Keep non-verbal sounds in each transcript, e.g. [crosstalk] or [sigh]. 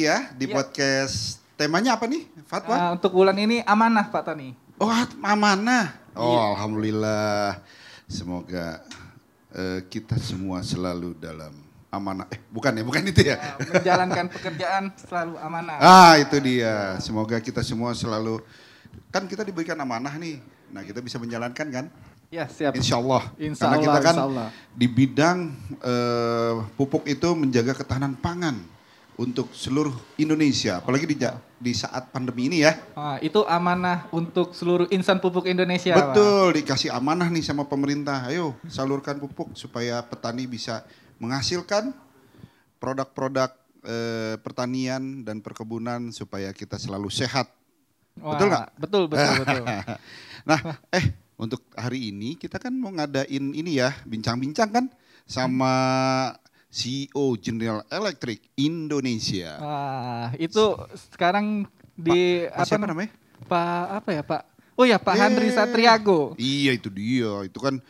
kembali ya di Iya. podcast. Temanya apa nih, Fatwa? Ah, untuk bulan ini amanah Pak Tony. oh, amanah. Oh, Iya. alhamdulillah. Semoga eh, kita semua selalu dalam amanah. Eh, bukan ya, bukan itu ya. Ah, menjalankan pekerjaan selalu amanah. Ah, itu dia. Semoga kita semua selalu kan kita diberikan amanah nih. Nah, kita bisa menjalankan kan? Ya siap. Insya Allah. Insya Karena kita kan insya Allah. di bidang eh, pupuk itu menjaga ketahanan pangan untuk seluruh Indonesia. Apalagi di, di saat pandemi ini ya. Ah, itu amanah untuk seluruh insan pupuk Indonesia. Pak. Betul, dikasih amanah nih sama pemerintah. Ayo salurkan pupuk supaya petani bisa menghasilkan produk-produk eh, pertanian dan perkebunan supaya kita selalu sehat. Wah, Betul nggak? Betul, betul, [laughs] betul. Nah, eh untuk hari ini kita kan mau ngadain ini ya, bincang-bincang kan sama CEO General Electric Indonesia. Wah, itu sekarang di Pak siapa namanya? Pak apa ya Pak? Oh ya Pak Eh. Handri Satriago. Iya itu dia, itu kan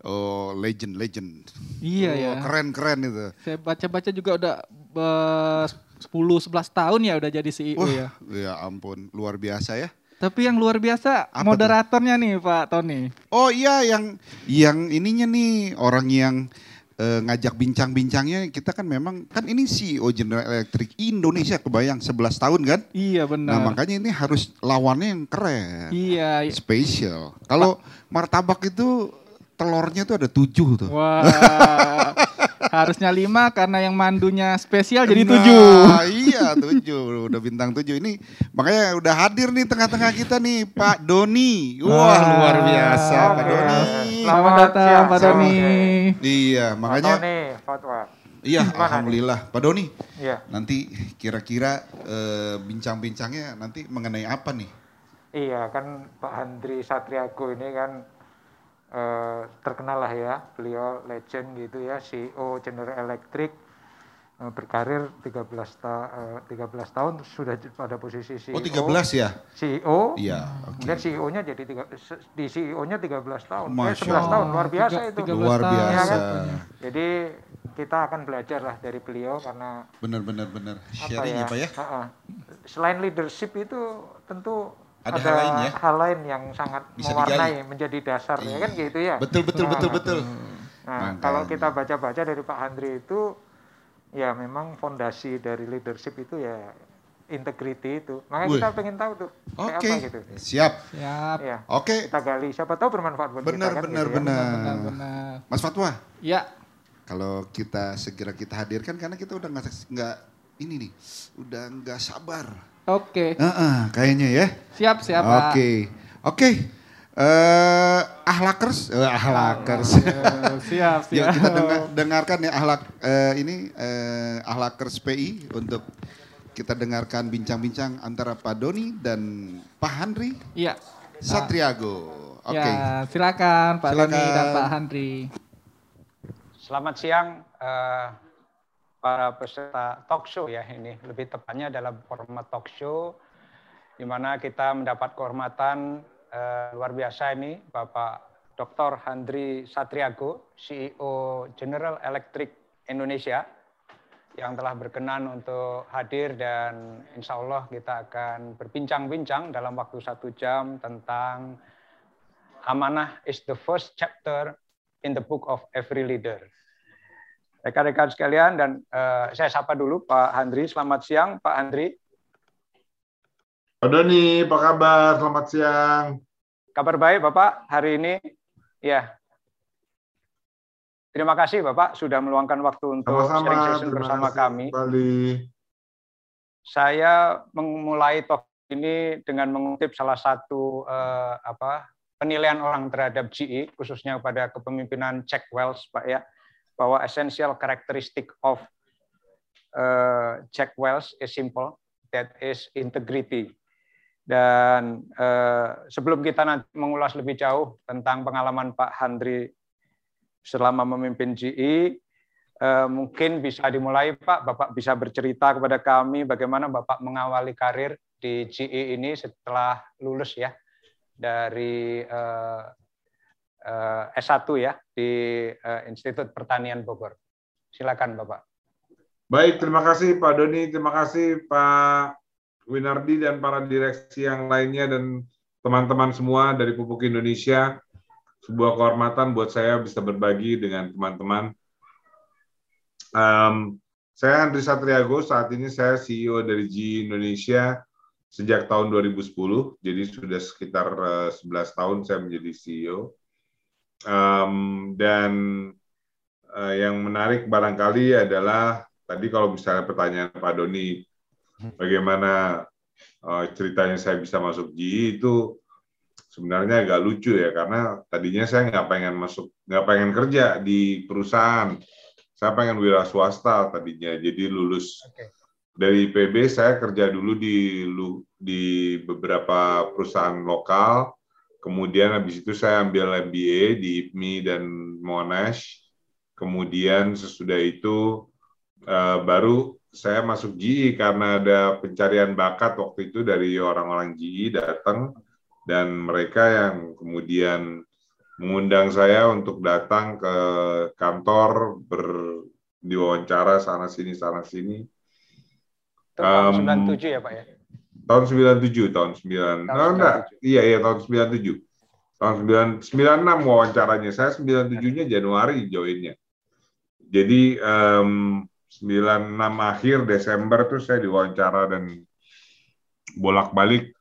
oh, legend-legend. Iya Oh, ya. Keren-keren itu. Saya baca-baca juga udah eh, 10 11 tahun ya udah jadi CEO Wah, ya. ya ampun, luar biasa ya. Tapi yang luar biasa Apa tuh? moderatornya nih Pak Tony. Oh iya, yang yang ininya nih orang yang eh, ngajak bincang-bincangnya kita kan memang kan ini CEO General Electric Indonesia kebayang 11 tahun kan? Iya Nah benar. makanya ini harus lawannya yang keren, Iya. spesial. Kalau martabak itu telurnya tuh ada tujuh tuh. Wah. [laughs] harusnya lima karena yang mandunya spesial jadi Nah, tujuh. iya tujuh, udah bintang tujuh ini. Makanya udah hadir nih tengah-tengah kita nih Pak Doni. Wah Wah. luar biasa Pak. Doni. Selamat datang Pak. Doni. Iya makanya. Pak Fatwa. Iya, Gimana nih? alhamdulillah. Pak Doni, Iya. nanti kira-kira eh, bincang-bincangnya nanti mengenai apa nih? Iya, kan Pak Handri Satriago ini kan eh, terkenal lah ya. Beliau legend gitu ya, CEO General Electric eh, berkarir 13 ta eh, 13 tahun sudah pada posisi CEO. Oh, 13 ya? CEO. Iya, oke. Kemudian CEO-nya jadi tiga, di CEO-nya 13 tahun. Eh, Masya 11 tahun, luar biasa Tiga- itu. 13 Luar biasa. kan? Jadi kita akan belajar lah dari beliau karena Benar-benar benar. apa Sharing ya, Pak ya? Selain leadership itu tentu Ada ada, hal lain ya? hal lain yang sangat Bisa mewarnai menjadi dasar ya kan gitu ya. Betul betul betul betul. Nah, kalau kita baca-baca dari Pak Handri itu ya memang fondasi dari leadership itu ya integrity itu. Makanya Wih. kita pengen tahu tuh kayak Oke, apa gitu. siap. Siap. Ya, Oke, kita gali siapa tahu bermanfaat buat benar kita kan benar gitu ya. benar. Benar-benar. Mas Fatwa, Ya, kalau kita segera kita hadirkan karena kita udah nggak nggak ini nih, udah nggak sabar. Oke. Heeh, kayaknya ya. Siap, siap Pak. Oke, oke. Eh, ahlakers, eh, ahlakers. Eh, siap, [laughs] siap. Yuk kita dengar- dengarkan ya ahlak eh, ini eh, ahlakers PI untuk kita dengarkan bincang-bincang antara Pak Doni dan Pak Handri Iya. Satriago. Oke. Ya, silakan Pak Silakan. Doni dan Pak Handri. Selamat siang eh, para peserta talk show ya ini lebih tepatnya dalam format talk show di mana kita mendapat kehormatan eh, luar biasa ini Bapak Dr. Handri Satriago, CEO General Electric Indonesia yang telah berkenan untuk hadir dan insya Allah kita akan berbincang-bincang dalam waktu satu jam tentang amanah is the first chapter in the book of every leader. Rekan-rekan sekalian dan eh, saya sapa dulu Pak Handri. Selamat siang Pak Handri. Pak Doni, apa kabar? Selamat siang. Kabar baik Bapak hari ini? Ya. Terima kasih Bapak sudah meluangkan waktu untuk sharing Sama-sama. session Terima bersama kami. Kembali. Saya memulai talk ini dengan mengutip salah satu eh, apa penilaian orang terhadap GE khususnya pada kepemimpinan Jack Welch Pak ya bahwa essential characteristic of eh, Jack Welch is simple that is integrity. Dan eh, sebelum kita nanti mengulas lebih jauh tentang pengalaman Pak Handri selama memimpin GE Eh, mungkin bisa dimulai Pak, Bapak bisa bercerita kepada kami bagaimana Bapak mengawali karir di GE ini setelah lulus ya dari eh, S1 ya di eh, Institut Pertanian Bogor. Silakan Bapak. Baik, terima kasih Pak Doni, terima kasih Pak Winardi dan para direksi yang lainnya dan teman-teman semua dari Pupuk Indonesia. Sebuah kehormatan buat saya bisa berbagi dengan teman-teman. Um, saya Andri Satriago, saat ini saya CEO dari G Indonesia sejak tahun 2010, jadi sudah sekitar uh, eh, 11 tahun saya menjadi CEO. Um, dan uh, yang menarik barangkali adalah tadi kalau misalnya pertanyaan Pak Doni, bagaimana uh, ceritanya saya bisa masuk GI itu sebenarnya agak lucu ya karena tadinya saya nggak pengen masuk nggak pengen kerja di perusahaan. Saya pengen wira swasta tadinya jadi lulus okay. dari IPB saya kerja dulu di di beberapa perusahaan lokal kemudian habis itu saya ambil MBA di IPMI dan Monash kemudian sesudah itu uh, baru saya masuk GI karena ada pencarian bakat waktu itu dari orang-orang GI datang dan mereka yang kemudian mengundang saya untuk datang ke kantor ber diwawancara sana sini sana sini. Tahun um, 97 ya Pak ya? Tahun 97, tahun 9. Tahun oh, enggak, iya iya tahun 97. Tahun 9 96 wawancaranya. Saya 97-nya Januari joinnya. Jadi um, 96 akhir Desember tuh saya diwawancara dan bolak-balik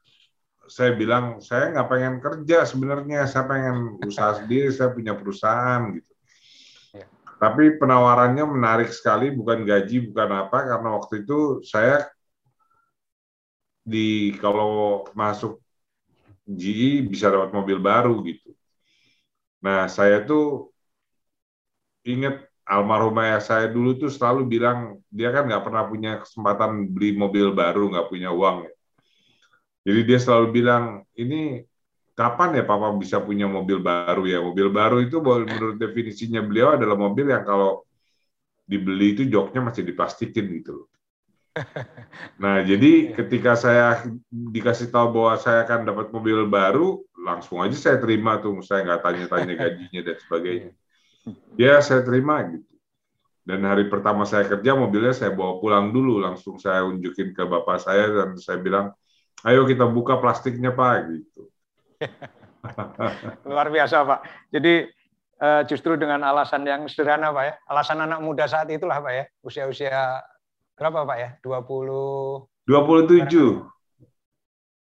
saya bilang saya nggak pengen kerja sebenarnya saya pengen usaha sendiri saya punya perusahaan gitu ya. tapi penawarannya menarik sekali bukan gaji bukan apa karena waktu itu saya di kalau masuk GE bisa dapat mobil baru gitu nah saya tuh ingat almarhum ayah saya dulu tuh selalu bilang dia kan nggak pernah punya kesempatan beli mobil baru, nggak punya uang. Jadi dia selalu bilang ini kapan ya papa bisa punya mobil baru ya? Mobil baru itu menurut definisinya beliau adalah mobil yang kalau dibeli itu joknya masih diplastikin gitu loh. [laughs] Nah, jadi ketika saya dikasih tahu bahwa saya akan dapat mobil baru, langsung aja saya terima tuh, saya nggak tanya-tanya [laughs] gajinya dan sebagainya. Ya, saya terima gitu. Dan hari pertama saya kerja, mobilnya saya bawa pulang dulu. Langsung saya unjukin ke bapak saya dan saya bilang, ayo kita buka plastiknya Pak. gitu. [laughs] Luar biasa Pak. Jadi eh, justru dengan alasan yang sederhana Pak ya. Alasan anak muda saat itulah Pak ya. Usia-usia berapa Pak ya? 20... 27.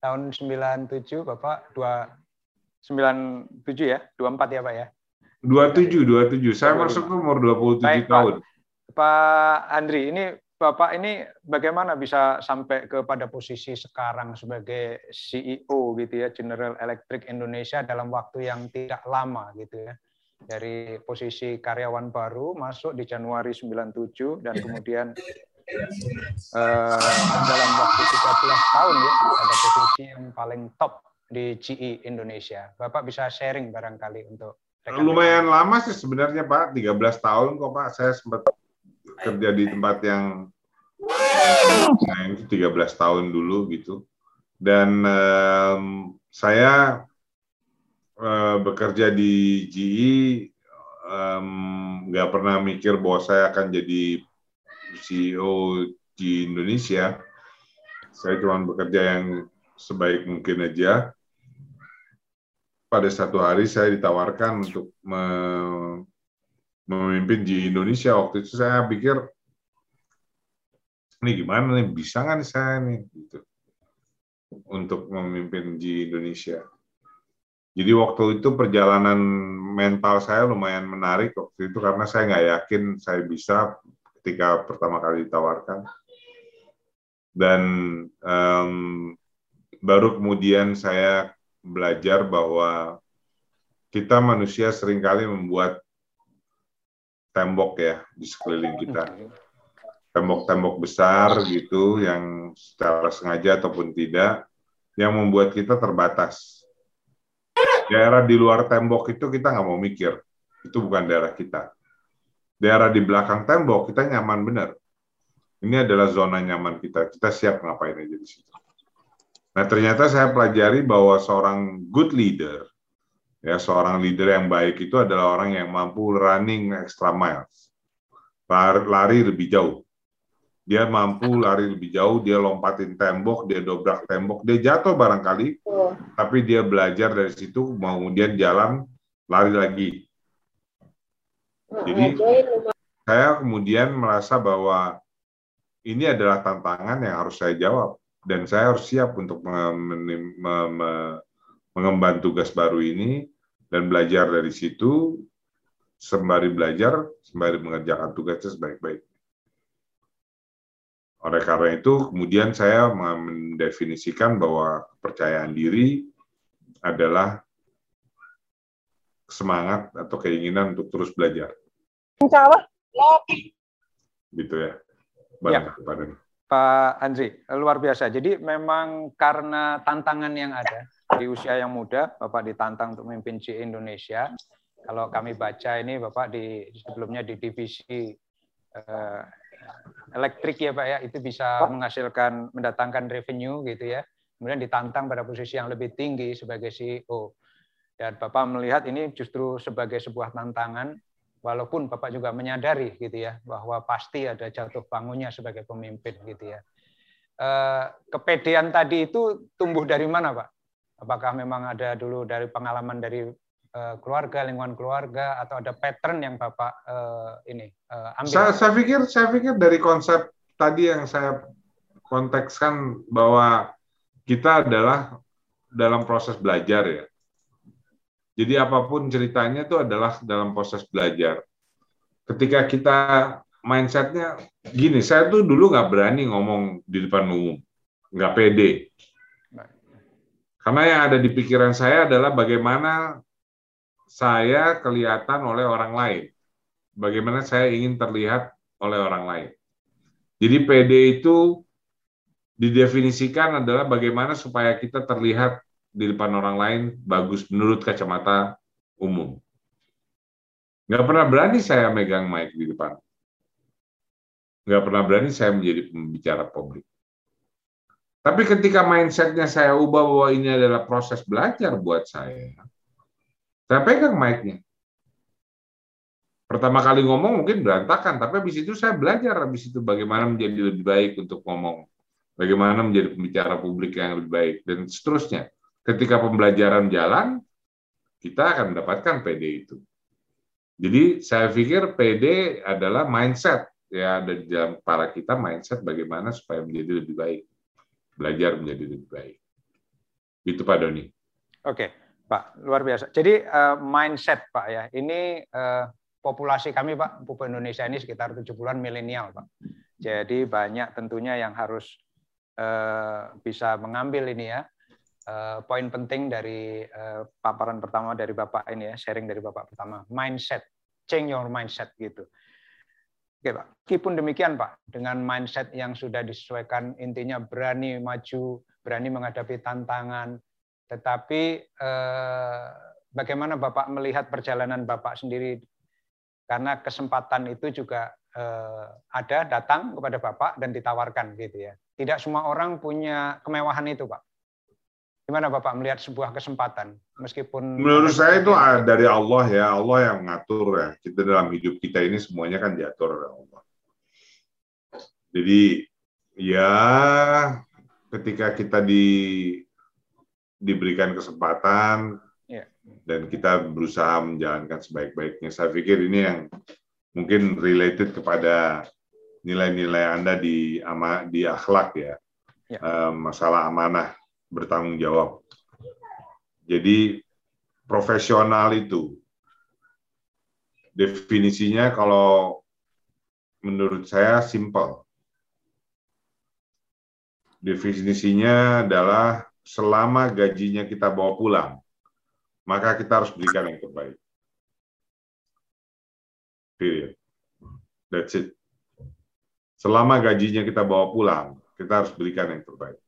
Tahun 97 Bapak 2 97 ya? 24 ya Pak ya? 27, 27. Saya masuk umur 27 Baik, tahun. Pak, Pak Andri, ini Bapak ini bagaimana bisa sampai kepada posisi sekarang sebagai CEO gitu ya General Electric Indonesia dalam waktu yang tidak lama gitu ya. Dari posisi karyawan baru masuk di Januari 97 dan kemudian eh, dalam waktu 13 tahun ya pada posisi yang paling top di GE Indonesia. Bapak bisa sharing barangkali untuk Lumayan lama sih sebenarnya Pak, 13 tahun kok Pak. Saya sempat kerja di tempat yang nah, itu 13 tahun dulu gitu. Dan um, saya uh, bekerja di GE nggak um, pernah mikir bahwa saya akan jadi CEO di Indonesia. Saya cuma bekerja yang sebaik mungkin aja pada satu hari saya ditawarkan untuk memimpin di Indonesia. Waktu itu saya pikir, ini gimana nih, bisa nggak nih saya nih, gitu, untuk memimpin di Indonesia. Jadi waktu itu perjalanan mental saya lumayan menarik waktu itu karena saya nggak yakin saya bisa ketika pertama kali ditawarkan. Dan um, baru kemudian saya belajar bahwa kita manusia sering kali membuat tembok ya di sekeliling kita. Tembok-tembok besar gitu yang secara sengaja ataupun tidak yang membuat kita terbatas. Daerah di luar tembok itu kita nggak mau mikir. Itu bukan daerah kita. Daerah di belakang tembok kita nyaman benar. Ini adalah zona nyaman kita. Kita siap ngapain aja di situ. Nah, ternyata saya pelajari bahwa seorang good leader, ya seorang leader yang baik itu adalah orang yang mampu running extra miles, lari, lari lebih jauh. dia mampu lari lebih jauh, dia lompatin tembok, dia dobrak tembok, dia jatuh barangkali, oh. tapi dia belajar dari situ, kemudian jalan, lari lagi. Jadi saya kemudian merasa bahwa ini adalah tantangan yang harus saya jawab dan saya harus siap untuk mengemban tugas baru ini dan belajar dari situ sembari belajar sembari mengerjakan tugasnya sebaik-baiknya. Oleh karena itu, kemudian saya mendefinisikan bahwa kepercayaan diri adalah semangat atau keinginan untuk terus belajar. Gitu ya. ya. Pak Andri, luar biasa. Jadi memang karena tantangan yang ada di usia yang muda, Bapak ditantang untuk memimpin C Indonesia. Kalau kami baca ini, Bapak di sebelumnya di divisi eh, elektrik ya Pak ya, itu bisa menghasilkan mendatangkan revenue gitu ya. Kemudian ditantang pada posisi yang lebih tinggi sebagai CEO. Dan Bapak melihat ini justru sebagai sebuah tantangan walaupun Bapak juga menyadari gitu ya bahwa pasti ada jatuh bangunnya sebagai pemimpin gitu ya. Eh, kepedean tadi itu tumbuh dari mana Pak? Apakah memang ada dulu dari pengalaman dari Eh, keluarga, lingkungan keluarga, atau ada pattern yang bapak uh, ini ambil? Saya, saya pikir, saya pikir dari konsep tadi yang saya kontekskan bahwa kita adalah dalam proses belajar ya. Jadi apa pun ceritanya itu adalah dalam proses belajar. Ketika kita mindsetnya gini, saya tuh dulu nggak berani ngomong di depan umum, nggak pede. Karena yang ada di pikiran saya adalah bagaimana saya kelihatan oleh orang lain. Bagaimana saya ingin terlihat oleh orang lain. Jadi PD itu didefinisikan adalah bagaimana supaya kita terlihat di depan orang lain bagus menurut kacamata umum. Nggak pernah berani saya megang mic di depan. Nggak pernah berani saya menjadi pembicara publik. Tapi ketika mindsetnya saya ubah bahwa ini adalah proses belajar buat saya, saya pegang mic-nya. Pertama kali ngomong mungkin berantakan, tapi habis itu saya belajar habis itu bagaimana menjadi lebih baik untuk ngomong. Bagaimana menjadi pembicara publik yang lebih baik dan seterusnya. Ketika pembelajaran jalan, kita akan mendapatkan PD itu. Jadi saya pikir PD adalah mindset ya di dalam para kita mindset bagaimana supaya menjadi lebih baik, belajar menjadi lebih baik. Itu Pak Doni. Oke. Pak, luar biasa. Jadi uh, mindset Pak ya, ini uh, populasi kami Pak, pupuk Indonesia ini sekitar 70-an milenial Pak. Jadi banyak tentunya yang harus uh, bisa mengambil ini ya, uh, poin penting dari uh, paparan pertama dari Bapak ini ya, sharing dari Bapak pertama, mindset, change your mindset gitu. Oke Pak, meskipun demikian Pak, dengan mindset yang sudah disesuaikan, intinya berani maju, berani menghadapi tantangan, tetapi eh, bagaimana Bapak melihat perjalanan Bapak sendiri? Karena kesempatan itu juga eh, ada datang kepada Bapak dan ditawarkan gitu ya. Tidak semua orang punya kemewahan itu, Pak. Gimana Bapak melihat sebuah kesempatan meskipun Menurut saya itu dari Allah ya, Allah yang mengatur ya. Kita dalam hidup kita ini semuanya kan diatur oleh Allah. Jadi ya ketika kita di diberikan kesempatan yeah. dan kita berusaha menjalankan sebaik-baiknya. Saya pikir ini yang mungkin related kepada nilai-nilai Anda di ama di akhlak ya, yeah. Ya. masalah amanah bertanggung jawab. Jadi profesional itu definisinya kalau menurut saya simple. Definisinya adalah selama gajinya kita bawa pulang, maka kita harus berikan yang terbaik. Period. That's it. Selama gajinya kita bawa pulang, kita harus berikan yang terbaik.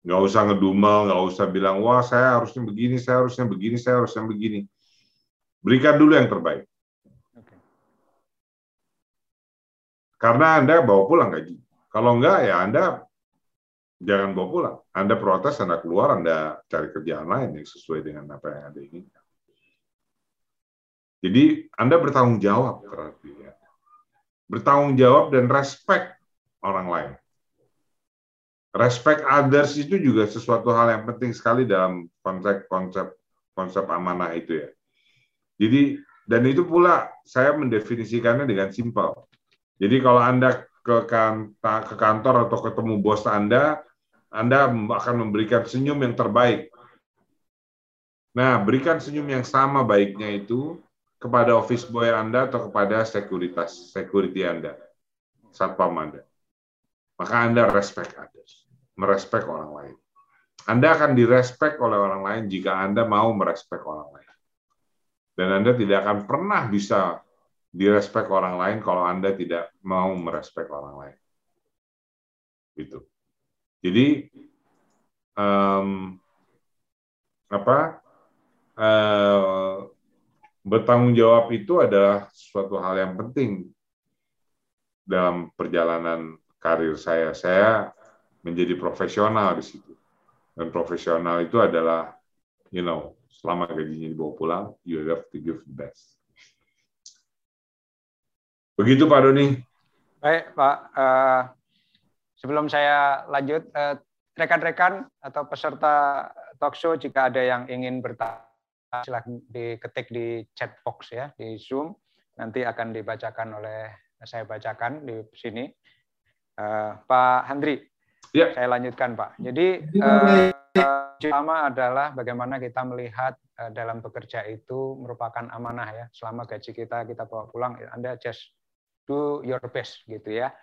Nggak usah ngedumel, nggak usah bilang, wah saya harusnya begini, saya harusnya begini, saya harusnya begini. Berikan dulu yang terbaik. Karena Anda bawa pulang gaji. Kalau enggak, ya Anda jangan bawa pulang. Anda protes, Anda keluar, Anda cari kerjaan lain yang sesuai dengan apa yang Anda inginkan. Jadi Anda bertanggung jawab ya. bertanggung jawab dan respect orang lain. Respect others itu juga sesuatu hal yang penting sekali dalam konsep konsep konsep amanah itu ya. Jadi dan itu pula saya mendefinisikannya dengan simpel. Jadi kalau Anda ke, ke kantor atau ketemu bos Anda, Anda akan memberikan senyum yang terbaik. Nah, berikan senyum yang sama baiknya itu kepada office boy Anda atau kepada sekuritas security Anda, satpam Anda. Maka Anda respect others, merespek orang lain. Anda akan direspek oleh orang lain jika Anda mau merespek orang lain. Dan Anda tidak akan pernah bisa direspek orang lain kalau Anda tidak mau merespek orang lain. Gitu. Jadi um, apa uh, bertanggung jawab itu adalah suatu hal yang penting dalam perjalanan karir saya. Saya menjadi profesional di situ. Dan profesional itu adalah, you know, selama gajinya dibawa pulang, you have to give the best. Begitu Pak Doni. Baik Pak, uh, sebelum saya lanjut, eh, rekan-rekan atau peserta talkshow jika ada yang ingin bertanya silahkan diketik di chat box ya di Zoom. Nanti akan dibacakan oleh saya bacakan di sini. Uh, Pak Handri, ya. saya lanjutkan Pak. Jadi uh, pertama adalah bagaimana kita melihat uh, dalam bekerja itu merupakan amanah ya. Selama gaji kita kita bawa pulang, Anda just do your best gitu ya.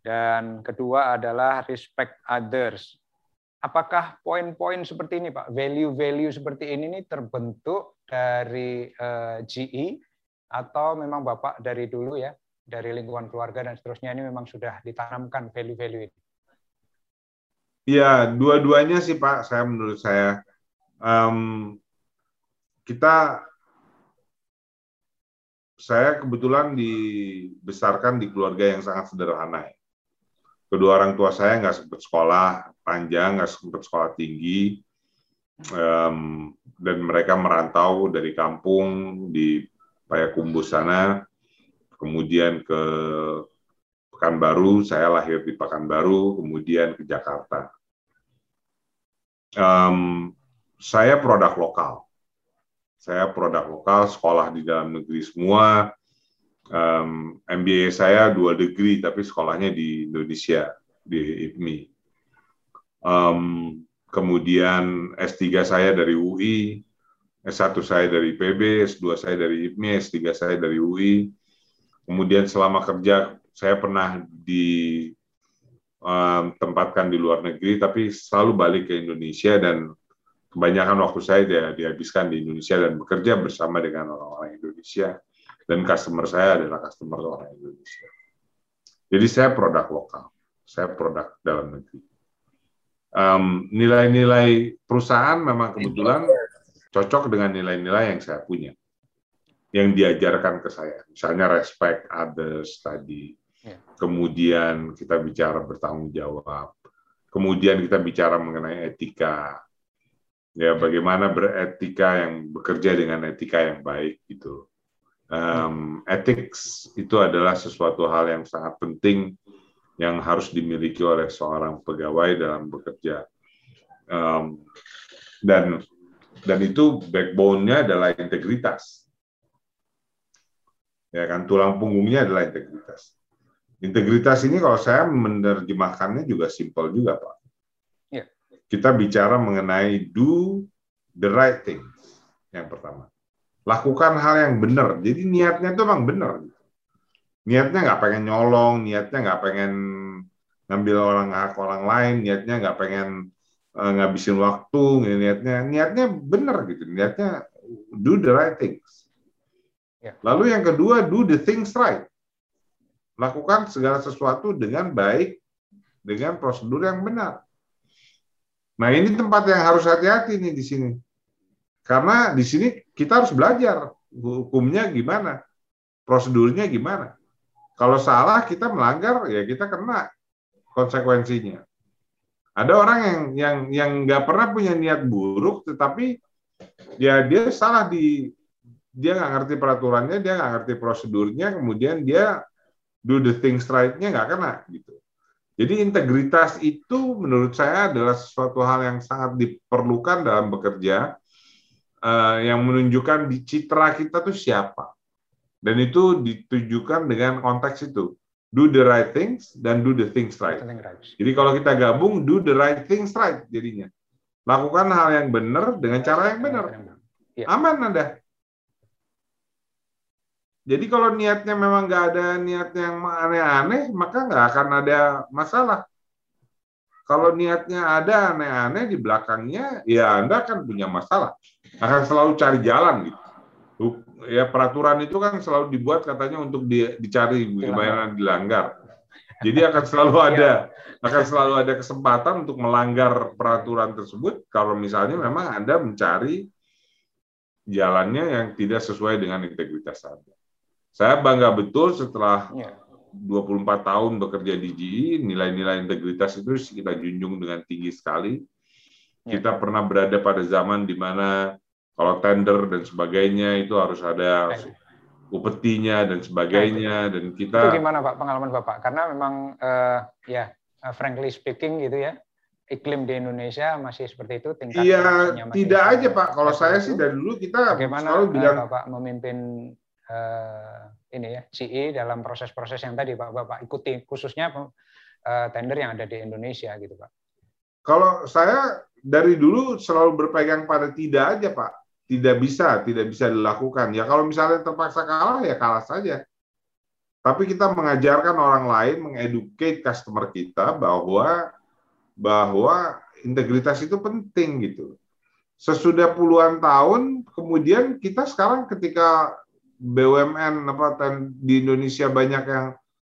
Dan kedua adalah respect others apakah poin-poin seperti ini Pak, value-value seperti ini nih terbentuk dari uh, eh, GE atau memang Bapak dari dulu ya, dari lingkungan keluarga dan seterusnya ini memang sudah ditanamkan value-value ini? Ya, dua-duanya sih Pak, saya menurut saya. Um, kita, saya kebetulan dibesarkan di keluarga yang sangat sederhana. Ya kedua orang tua saya nggak sempat sekolah panjang, nggak sempat sekolah tinggi, um, dan mereka merantau dari kampung di Payakumbuh sana, kemudian ke Pekanbaru, saya lahir di Pekanbaru, kemudian ke Jakarta. Um, saya produk lokal. Saya produk lokal, sekolah di dalam negeri semua, um, MBA saya dua degree tapi sekolahnya di Indonesia di IPMI. Um, kemudian S3 saya dari UI, S1 saya dari PB, S2 saya dari IPMI, S3 saya dari UI. Kemudian selama kerja saya pernah ditempatkan di luar negeri, tapi selalu balik ke Indonesia dan kebanyakan waktu saya dihabiskan di Indonesia dan bekerja bersama dengan orang-orang Indonesia dan customer saya adalah customer orang Indonesia. Jadi saya produk lokal, saya produk dalam negeri. nilai-nilai um, perusahaan memang kebetulan cocok dengan nilai-nilai yang saya punya, yang diajarkan ke saya. Misalnya respect others tadi. Kemudian kita bicara bertanggung jawab, kemudian kita bicara mengenai etika, ya bagaimana beretika yang bekerja dengan etika yang baik gitu. Um, ethics itu adalah sesuatu hal yang sangat penting yang harus dimiliki oleh seorang pegawai dalam bekerja. Um, dan dan itu backbone-nya adalah integritas. Ya kan tulang punggungnya adalah integritas integritas ini kalau saya menerjemahkannya juga simpel juga pak ya. kita bicara mengenai do the right thing yang pertama lakukan hal yang benar. Jadi niatnya itu memang benar. Niatnya nggak pengen nyolong, niatnya nggak pengen ngambil orang hak orang lain, niatnya nggak pengen uh, ngabisin waktu, niatnya niatnya benar gitu, niatnya do the right things. Ya. Lalu yang kedua do the things right. Lakukan segala sesuatu dengan baik, dengan prosedur yang benar. Nah ini tempat yang harus hati-hati nih di sini. Karena di sini kita harus belajar hukumnya gimana, prosedurnya gimana. Kalau salah kita melanggar ya kita kena konsekuensinya. Ada orang yang yang yang nggak pernah punya niat buruk, tetapi ya dia salah di dia nggak ngerti peraturannya, dia nggak ngerti prosedurnya, kemudian dia do the things right-nya nggak kena gitu. Jadi integritas itu menurut saya adalah sesuatu hal yang sangat diperlukan dalam bekerja, uh, yang menunjukkan di citra kita tuh siapa. Dan itu ditujukan dengan konteks itu. Do the right things dan do the things right. Jadi kalau kita gabung, do the right things right jadinya. Lakukan hal yang benar dengan cara yang benar. Ya. Aman Anda. Jadi kalau niatnya memang nggak ada niat yang aneh-aneh, maka nggak akan ada masalah. Kalau niatnya ada aneh-aneh di belakangnya, ya Anda akan punya masalah. Akan selalu cari jalan gitu. Ya peraturan itu kan selalu dibuat katanya untuk di, dicari bagaimana dilanggar. Jadi akan selalu iya. ada akan selalu ada kesempatan untuk melanggar peraturan tersebut kalau misalnya memang Anda mencari jalannya yang tidak sesuai dengan integritas Anda. Saya bangga betul setelah 24 iya. tahun bekerja di GE, nilai-nilai integritas itu kita junjung dengan tinggi sekali. Iya. Kita pernah berada pada zaman di mana kalau tender dan sebagainya itu harus ada upetinya dan sebagainya dan kita itu gimana pak pengalaman bapak karena memang uh, ya uh, frankly speaking gitu ya iklim di Indonesia masih seperti itu tingkat iya tidak aja pak kalau saya itu. sih dari dulu kita bagaimana selalu bilang bapak memimpin ini ya CE dalam proses-proses yang tadi Pak Bapak ikuti khususnya uh, tender yang ada di Indonesia gitu Pak. Kalau saya dari dulu selalu berpegang pada tidak aja Pak, tidak bisa, tidak bisa dilakukan. Ya kalau misalnya terpaksa kalah ya kalah saja. Tapi kita mengajarkan orang lain, mengeducate customer kita bahwa bahwa integritas itu penting gitu. Sesudah puluhan tahun, kemudian kita sekarang ketika BUMN apa di Indonesia banyak yang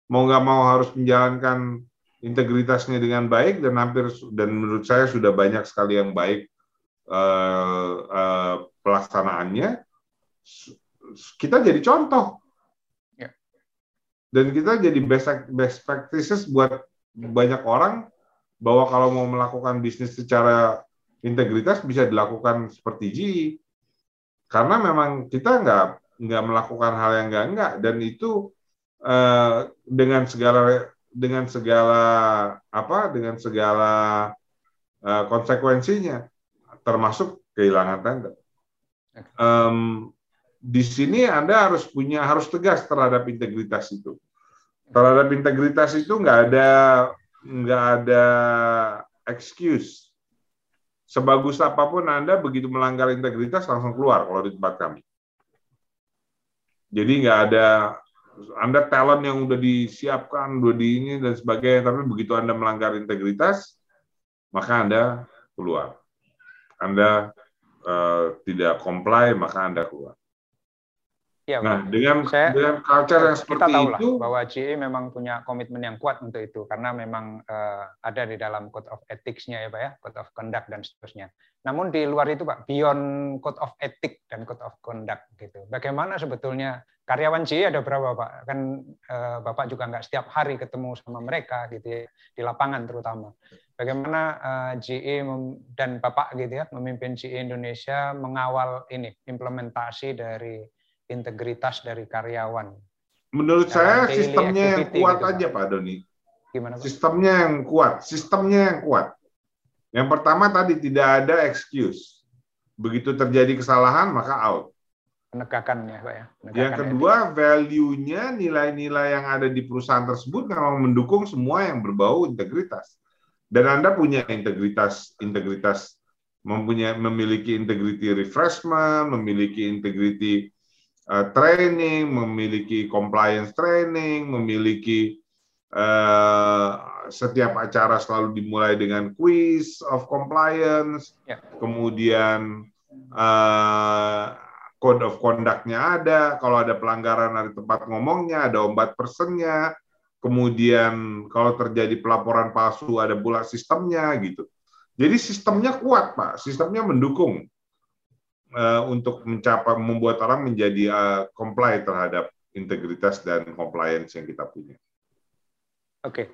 mau nggak mau harus menjalankan integritasnya dengan baik dan hampir dan menurut saya sudah banyak sekali yang baik uh, uh, pelaksanaannya. Kita jadi contoh. Ya. dan kita jadi best best practices buat banyak orang bahwa kalau mau melakukan bisnis secara integritas bisa dilakukan seperti G. Karena memang kita nggak nggak melakukan hal yang enggak enggak dan itu uh, dengan segala dengan segala apa dengan segala uh, konsekuensinya termasuk kehilangan tender. Um, di sini Anda harus punya harus tegas terhadap integritas itu. Terhadap integritas itu nggak ada nggak ada excuse. Sebagus apa pun Anda begitu melanggar integritas langsung keluar kalau di tempat kami. Jadi nggak ada anda talent yang udah disiapkan, udah di ini dan sebagainya, tapi begitu Anda melanggar integritas, maka Anda keluar. Anda uh, tidak comply, maka Anda keluar. Ya, nah, dengan saya, dengan culture yang seperti kita tahu itu bahwa GE memang punya komitmen yang kuat untuk itu karena memang uh, ada di dalam code of ethics-nya ya Pak ya, code of conduct dan seterusnya. Namun di luar itu Pak, beyond code of ethics dan code of conduct gitu. Bagaimana sebetulnya karyawan GE ada berapa Pak? Kan uh, Bapak juga nggak setiap hari ketemu sama mereka gitu ya, di lapangan terutama. Bagaimana uh, eh, GE dan Bapak gitu ya memimpin GE Indonesia mengawal ini implementasi dari integritas dari karyawan. Menurut saya sistemnya yang kuat gitu, aja Pak Doni. Gimana Pak? Sistemnya yang kuat, sistemnya yang kuat. Yang pertama tadi tidak ada excuse. Begitu terjadi kesalahan maka out. Penegakannya Pak ya. Penegakan yang kedua value-nya nilai-nilai yang ada di perusahaan tersebut memang mendukung semua yang berbau integritas. Dan Anda punya integritas integritas mempunyai memiliki integrity refreshment, memiliki integrity uh, training, memiliki compliance training, memiliki uh, setiap acara selalu dimulai dengan quiz of compliance, ya. kemudian uh, code of conduct-nya ada, kalau ada pelanggaran dari tempat ngomongnya, ada ombat personnya, kemudian kalau terjadi pelaporan palsu ada pula sistemnya gitu. Jadi sistemnya kuat Pak, sistemnya mendukung uh, untuk mencapai membuat orang menjadi uh, comply terhadap integritas dan compliance yang kita punya. Oke,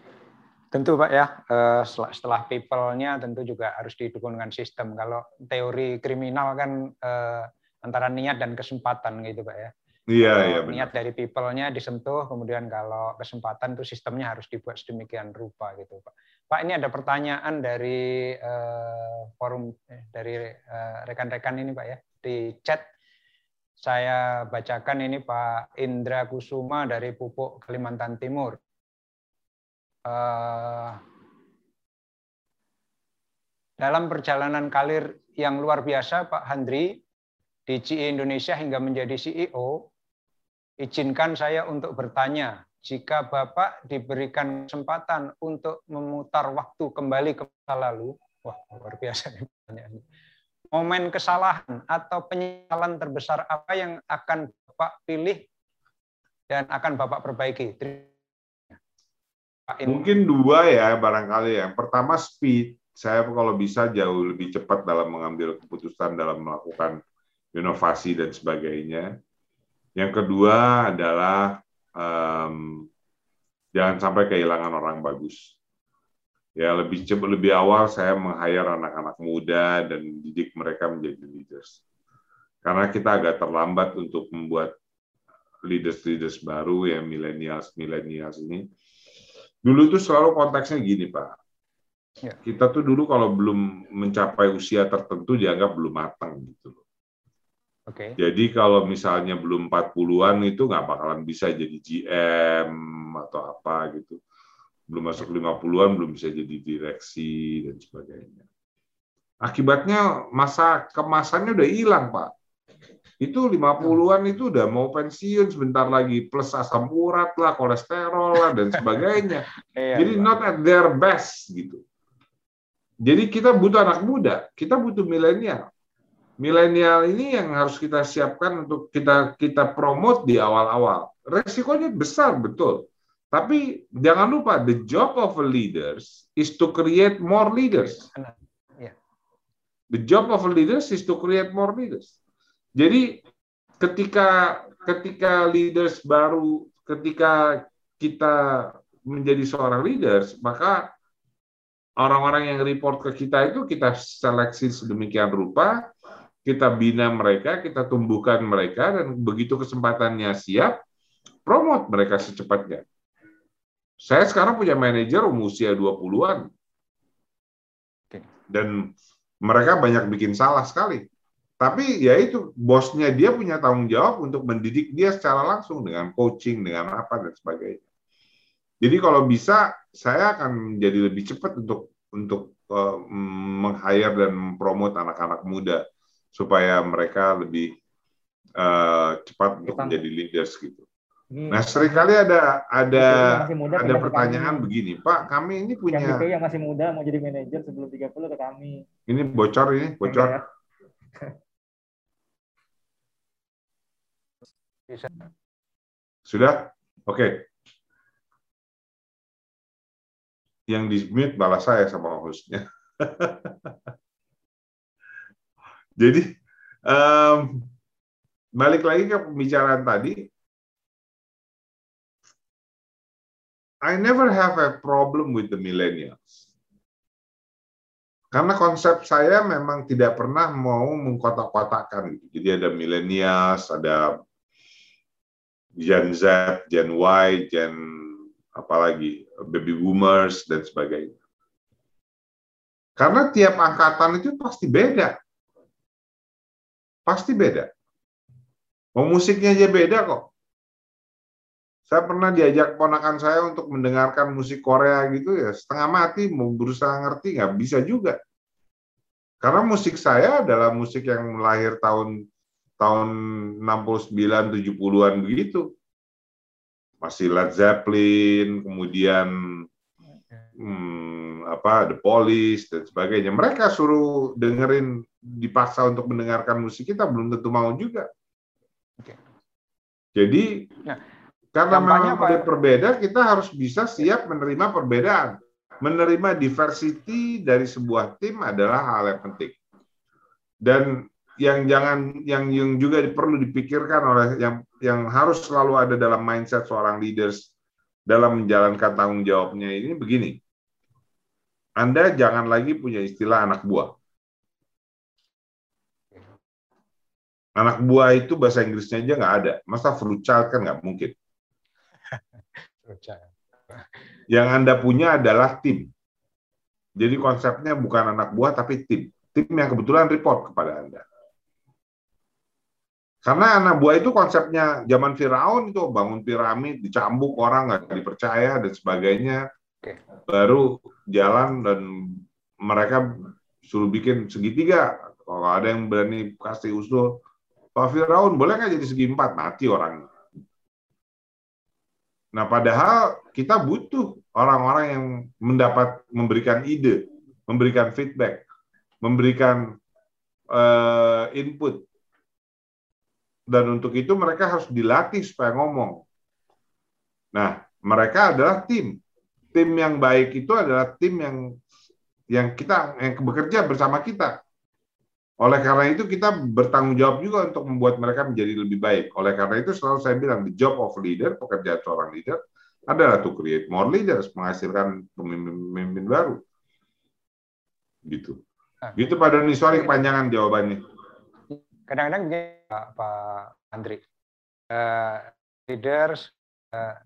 tentu Pak ya. Uh, setelah, setelah people-nya tentu juga harus didukung dengan sistem. Kalau teori kriminal kan uh, antara niat dan kesempatan gitu Pak ya. Iya, Kalau iya benar. niat dari people-nya disentuh, kemudian kalau kesempatan itu sistemnya harus dibuat sedemikian rupa gitu, Pak. Pak, ini ada pertanyaan dari eh, forum eh, dari eh, rekan-rekan ini, Pak ya, di chat. Saya bacakan ini Pak Indra Kusuma dari Pupuk Kalimantan Timur. Eh, dalam perjalanan karir yang luar biasa, Pak Handri, di GE Indonesia hingga menjadi CEO, izinkan saya untuk bertanya, jika Bapak diberikan kesempatan untuk memutar waktu kembali ke masa lalu, wah luar biasa ini pertanyaannya. Momen kesalahan atau penyesalan terbesar apa yang akan Bapak pilih dan akan Bapak perbaiki? Mungkin dua ya barangkali. Yang pertama speed. Saya kalau bisa jauh lebih cepat dalam mengambil keputusan dalam melakukan inovasi dan sebagainya. Yang kedua adalah um, jangan sampai kehilangan orang bagus. Ya lebih cepat lebih awal saya meng-hire anak-anak muda dan didik mereka menjadi leaders. Karena kita agak terlambat untuk membuat leaders-leaders baru ya millennials millennials ini. Dulu itu selalu konteksnya gini pak. Ya. Kita tuh dulu kalau belum mencapai usia tertentu dianggap belum matang gitu loh. Okay. Jadi kalau misalnya belum 40-an itu nggak bakalan bisa jadi GM atau apa gitu. Belum masuk 50-an belum bisa jadi direksi dan sebagainya. Akibatnya masa kemasannya udah hilang, Pak. Itu 50-an itu udah mau pensiun sebentar lagi plus asam urat lah, kolesterol lah dan sebagainya. [laughs] Iya, jadi not at their best gitu. Jadi kita butuh anak muda, kita butuh milenial. Milenial ini yang harus kita siapkan untuk kita kita promote di awal-awal. Resikonya besar betul. Tapi jangan lupa the job of a leaders is to create more leaders. Iya. The job of a leaders is to create more leaders. Jadi ketika ketika leaders baru, ketika kita menjadi seorang leaders, maka orang-orang yang report ke kita itu kita seleksi sedemikian rupa, kita bina mereka, kita tumbuhkan mereka, dan begitu kesempatannya siap, promote mereka secepatnya. Saya sekarang punya manajer umur usia 20-an. Dan mereka banyak bikin salah sekali. Tapi ya itu, bosnya dia punya tanggung jawab untuk mendidik dia secara langsung dengan coaching, dengan apa, dan sebagainya. Jadi kalau bisa saya akan menjadi lebih cepat untuk untuk uh, meng-hire dan mempromot anak-anak muda supaya mereka lebih uh, cepat untuk menjadi leaders gitu. Hmm. Nah, sering kali ada ada muda, ada pertanyaan begini, Pak, kami ini punya yang, yang masih muda mau jadi manajer sebelum 30 ke kami. Ini bocor ini, bocor. [laughs] Sudah? Oke. Okay yang di mute balas saya sama hostnya. [laughs] Jadi um, balik lagi ke pembicaraan tadi, I never have a problem with the millennials. Karena konsep saya memang tidak pernah mau mengkotak-kotakan. Jadi ada millennials, ada Gen Z, Gen Y, Gen apalagi baby boomers dan sebagainya. Karena tiap angkatan itu pasti beda. Pasti beda. Mau musiknya aja beda kok. Saya pernah diajak ponakan saya untuk mendengarkan musik Korea gitu ya, setengah mati mau berusaha ngerti nggak bisa juga. Karena musik saya adalah musik yang lahir tahun tahun 69 70-an begitu masih Led Zeppelin, kemudian hmm, apa The Police dan sebagainya. Mereka suruh dengerin dipaksa untuk mendengarkan musik kita belum tentu mau juga. Jadi ya, karena memang apa? berbeda, kita harus bisa siap menerima perbedaan. Menerima diversity dari sebuah tim adalah hal yang penting. Dan yang jangan yang yang juga perlu dipikirkan oleh yang yang harus selalu ada dalam mindset seorang leaders dalam menjalankan tanggung jawabnya ini begini. Anda jangan lagi punya istilah anak buah. Anak buah itu bahasa Inggrisnya aja nggak ada. Masa fruit child kan nggak mungkin. [laughs] Yang Anda punya adalah tim. Jadi konsepnya bukan anak buah tapi tim. Tim yang kebetulan report kepada Anda. Karena anak buah itu konsepnya zaman Firaun itu bangun piramid, dicambuk orang nggak dipercaya dan sebagainya. Baru jalan dan mereka suruh bikin segitiga. Kalau ada yang berani kasih usul, Pak Firaun boleh nggak jadi segi empat? Mati orang. Nah, padahal kita butuh orang-orang yang mendapat memberikan ide, memberikan feedback, memberikan uh, input dan untuk itu mereka harus dilatih supaya ngomong. Nah, mereka adalah tim. Tim yang baik itu adalah tim yang yang kita yang bekerja bersama kita. Oleh karena itu kita bertanggung jawab juga untuk membuat mereka menjadi lebih baik. Oleh karena itu selalu saya bilang the job of leader, pekerjaan seorang leader adalah to create more leaders, menghasilkan pemimpin-pemimpin baru. Gitu. Nah. Gitu Pak Doni, sorry kepanjangan jawabannya. Kadang-kadang Pak, Pak Andri. Uh, leaders uh,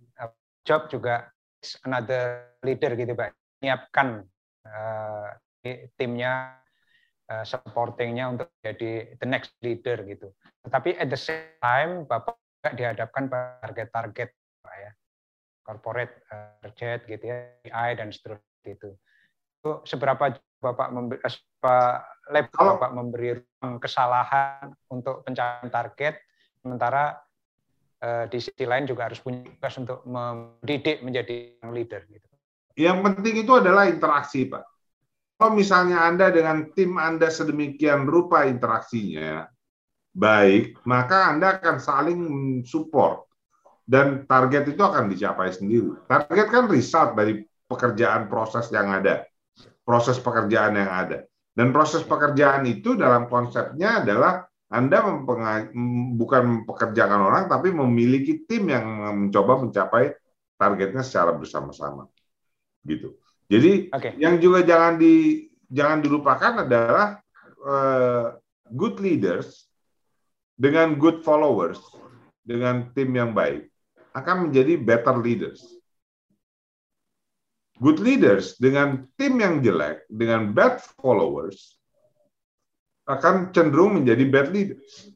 job juga another leader gitu Pak. Menyiapkan uh, timnya uh, supportingnya untuk jadi the next leader gitu. Tetapi at the same time Bapak juga dihadapkan target-target Pak ya. Corporate target gitu ya, AI dan seterusnya itu. Itu seberapa Bapak memberi, Pak lab kalau Bapak memberi ruang kesalahan untuk pencapaian target, sementara eh, di sisi lain juga harus punya tugas untuk mendidik menjadi leader. Gitu. Yang penting itu adalah interaksi, Pak. Kalau misalnya Anda dengan tim Anda sedemikian rupa interaksinya baik, maka Anda akan saling support dan target itu akan dicapai sendiri. Target kan result dari pekerjaan proses yang ada, proses pekerjaan yang ada. Dan proses pekerjaan itu dalam konsepnya adalah Anda bukan mempekerjakan orang, tapi memiliki tim yang mencoba mencapai targetnya secara bersama-sama. Gitu. Jadi okay. yang juga jangan di jangan dilupakan adalah uh, good leaders dengan good followers, dengan tim yang baik akan menjadi better leaders good leaders dengan tim yang jelek, dengan bad followers, akan cenderung menjadi bad leaders.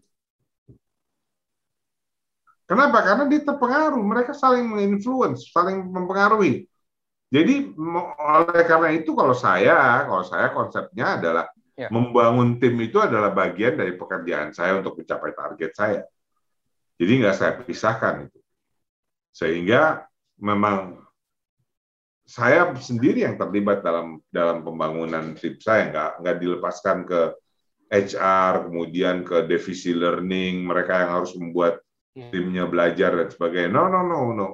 Kenapa? Karena dia terpengaruh, mereka saling menginfluence, saling mempengaruhi. Jadi oleh karena itu kalau saya, kalau saya konsepnya adalah ya. membangun tim itu adalah bagian dari pekerjaan saya untuk mencapai target saya. Jadi nggak saya pisahkan itu. Sehingga memang saya sendiri yang terlibat dalam dalam pembangunan tim saya nggak nggak dilepaskan ke HR kemudian ke divisi learning mereka yang harus membuat iya. timnya belajar dan sebagainya no no no no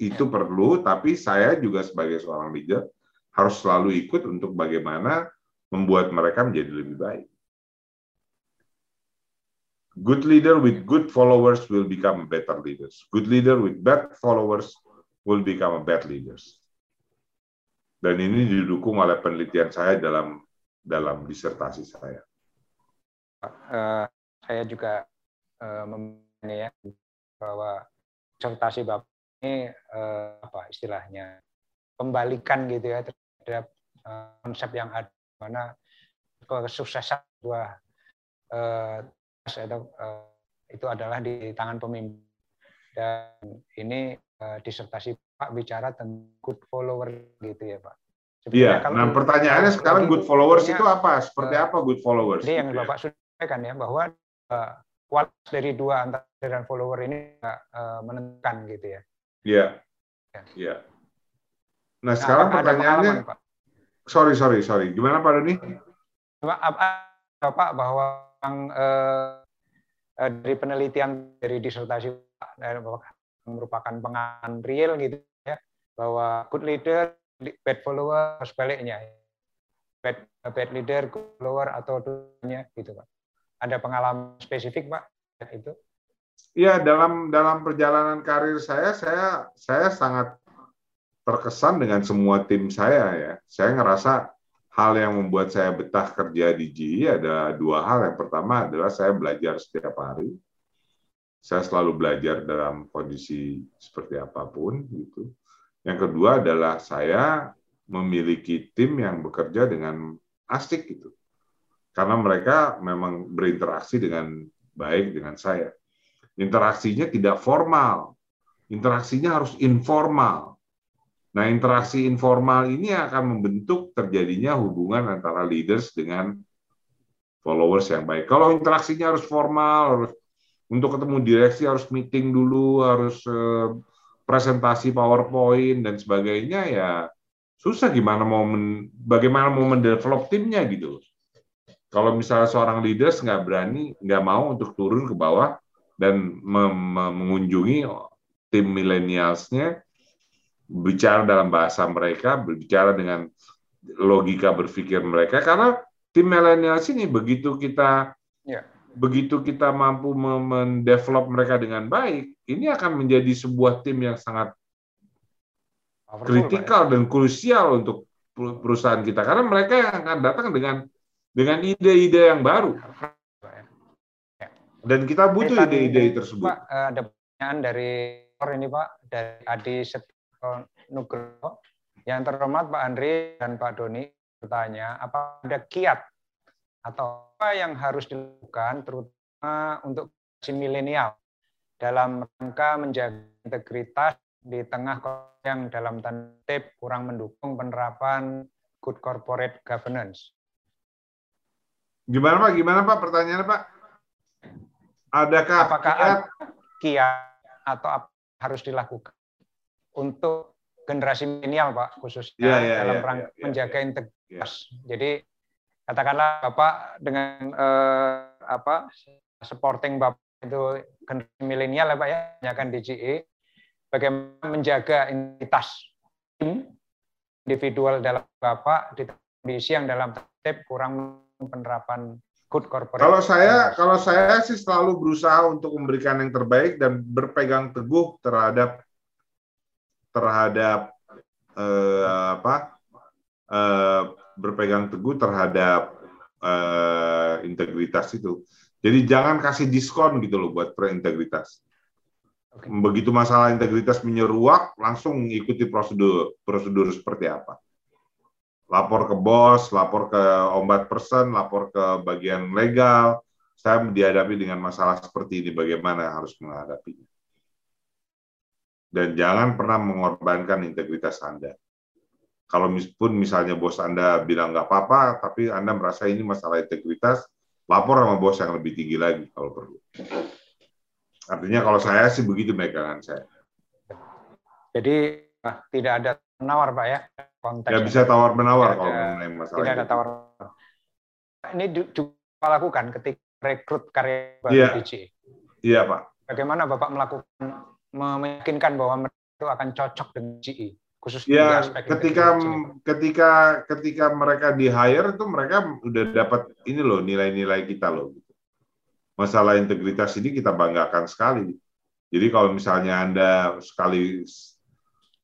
itu perlu tapi saya juga sebagai seorang leader harus selalu ikut untuk bagaimana membuat mereka menjadi lebih baik. Good leader with good followers will become better leaders. Good leader with bad followers will become bad leaders. Dan ini didukung oleh penelitian saya dalam dalam disertasi saya. Uh, saya juga uh, ya bahwa disertasi bapak ini uh, apa istilahnya pembalikan gitu ya terhadap uh, konsep yang ada mana kesuksesan sebuah uh, atau uh, itu adalah di tangan pemimpin dan ini uh, disertasi Pak bicara tentang good follower gitu ya Pak. Iya. Nah pertanyaannya sekarang good followers itu apa? Seperti uh, apa good followers? Jadi yang gitu ya? Bapak sampaikan ya bahwa uh, kualitas dari dua antara dan follower ini uh, menentukan gitu ya. Iya. Ya. Iya. Nah, nah sekarang pertanyaannya, sorry sorry sorry, gimana Pak Doni? Bapak bahwa yang uh, dari penelitian dari disertasi Pak merupakan pengan real gitu ya bahwa good leader bad follower sebaliknya bad bad leader good follower atau dunia gitu pak ada pengalaman spesifik pak itu Iya dalam dalam perjalanan karir saya saya saya sangat terkesan dengan semua tim saya ya saya ngerasa hal yang membuat saya betah kerja di GE ada dua hal. Yang pertama adalah saya belajar setiap hari. Saya selalu belajar dalam kondisi seperti apa pun gitu. Yang kedua adalah saya memiliki tim yang bekerja dengan asik gitu. Karena mereka memang berinteraksi dengan baik dengan saya. Interaksinya tidak formal. Interaksinya harus informal Nah, interaksi informal ini akan membentuk terjadinya hubungan antara leaders dengan followers yang baik. Kalau interaksinya harus formal, harus untuk ketemu direksi harus meeting dulu, harus uh, presentasi PowerPoint dan sebagainya ya susah gimana mau men, bagaimana mau mendevelop timnya gitu. Kalau misalnya seorang leaders nggak berani, nggak mau untuk turun ke bawah dan mengunjungi tim milenialsnya, bicara dalam bahasa mereka, berbicara dengan logika berpikir mereka karena tim milenial sini begitu kita ya. begitu kita mampu mendevelop mereka dengan baik, ini akan menjadi sebuah tim yang sangat kritikal dan krusial untuk perusahaan kita karena mereka yang akan datang dengan dengan ide-ide yang baru. Dan kita butuh ide-ide tersebut. Pak, eh, ada pertanyaan dari ini Pak dari Adi Nugroho. Yang terhormat Pak Andri dan Pak Doni bertanya, apa ada kiat atau apa yang harus dilakukan terutama untuk si milenial dalam rangka menjaga integritas di tengah yang dalam tanda kurang mendukung penerapan good corporate governance. Gimana Pak? Gimana Pak? Pertanyaannya Pak? Adakah Apakah kiat, kiat atau apa harus dilakukan untuk generasi milenial Pak khususnya yeah, yeah, dalam yeah, rangka yeah, yeah, menjaga yeah, integritas. Yeah. Jadi katakanlah Bapak dengan eh, apa supporting Bapak itu generasi milenial ya Pak ya, menjaga DGE bagaimana menjaga integritas tim individual dalam Bapak di kondisi yang dalam tertib kurang penerapan good corporate. Kalau saya kalau saya sih selalu berusaha untuk memberikan yang terbaik dan berpegang teguh terhadap terhadap eh, apa eh, berpegang teguh terhadap eh, integritas itu. Jadi jangan kasih diskon gitu loh buat integritas. Begitu masalah integritas menyeruak, langsung ikuti prosedur prosedur seperti apa. Lapor ke bos, lapor ke ombat person, lapor ke bagian legal. Saya dihadapi dengan masalah seperti ini, bagaimana harus menghadapinya dan jangan pernah mengorbankan integritas Anda. Kalau pun misalnya bos Anda bilang nggak apa-apa, tapi Anda merasa ini masalah integritas, lapor sama bos yang lebih tinggi lagi kalau perlu. Artinya kalau saya sih begitu megangan saya. Jadi ah, tidak ada menawar Pak ya? Konteks ya. bisa tawar menawar kalau mengenai masalah Tidak ada tawar. Ini juga lakukan ketika rekrut karya baru iya. Iya Pak. Bagaimana Bapak melakukan meyakinkan bahwa mereka itu akan cocok dengan GE khususnya ya, ketika ketika ketika mereka di hire itu mereka udah dapat ini loh nilai-nilai kita loh. Masalah integritas ini kita banggakan sekali. Jadi kalau misalnya anda sekali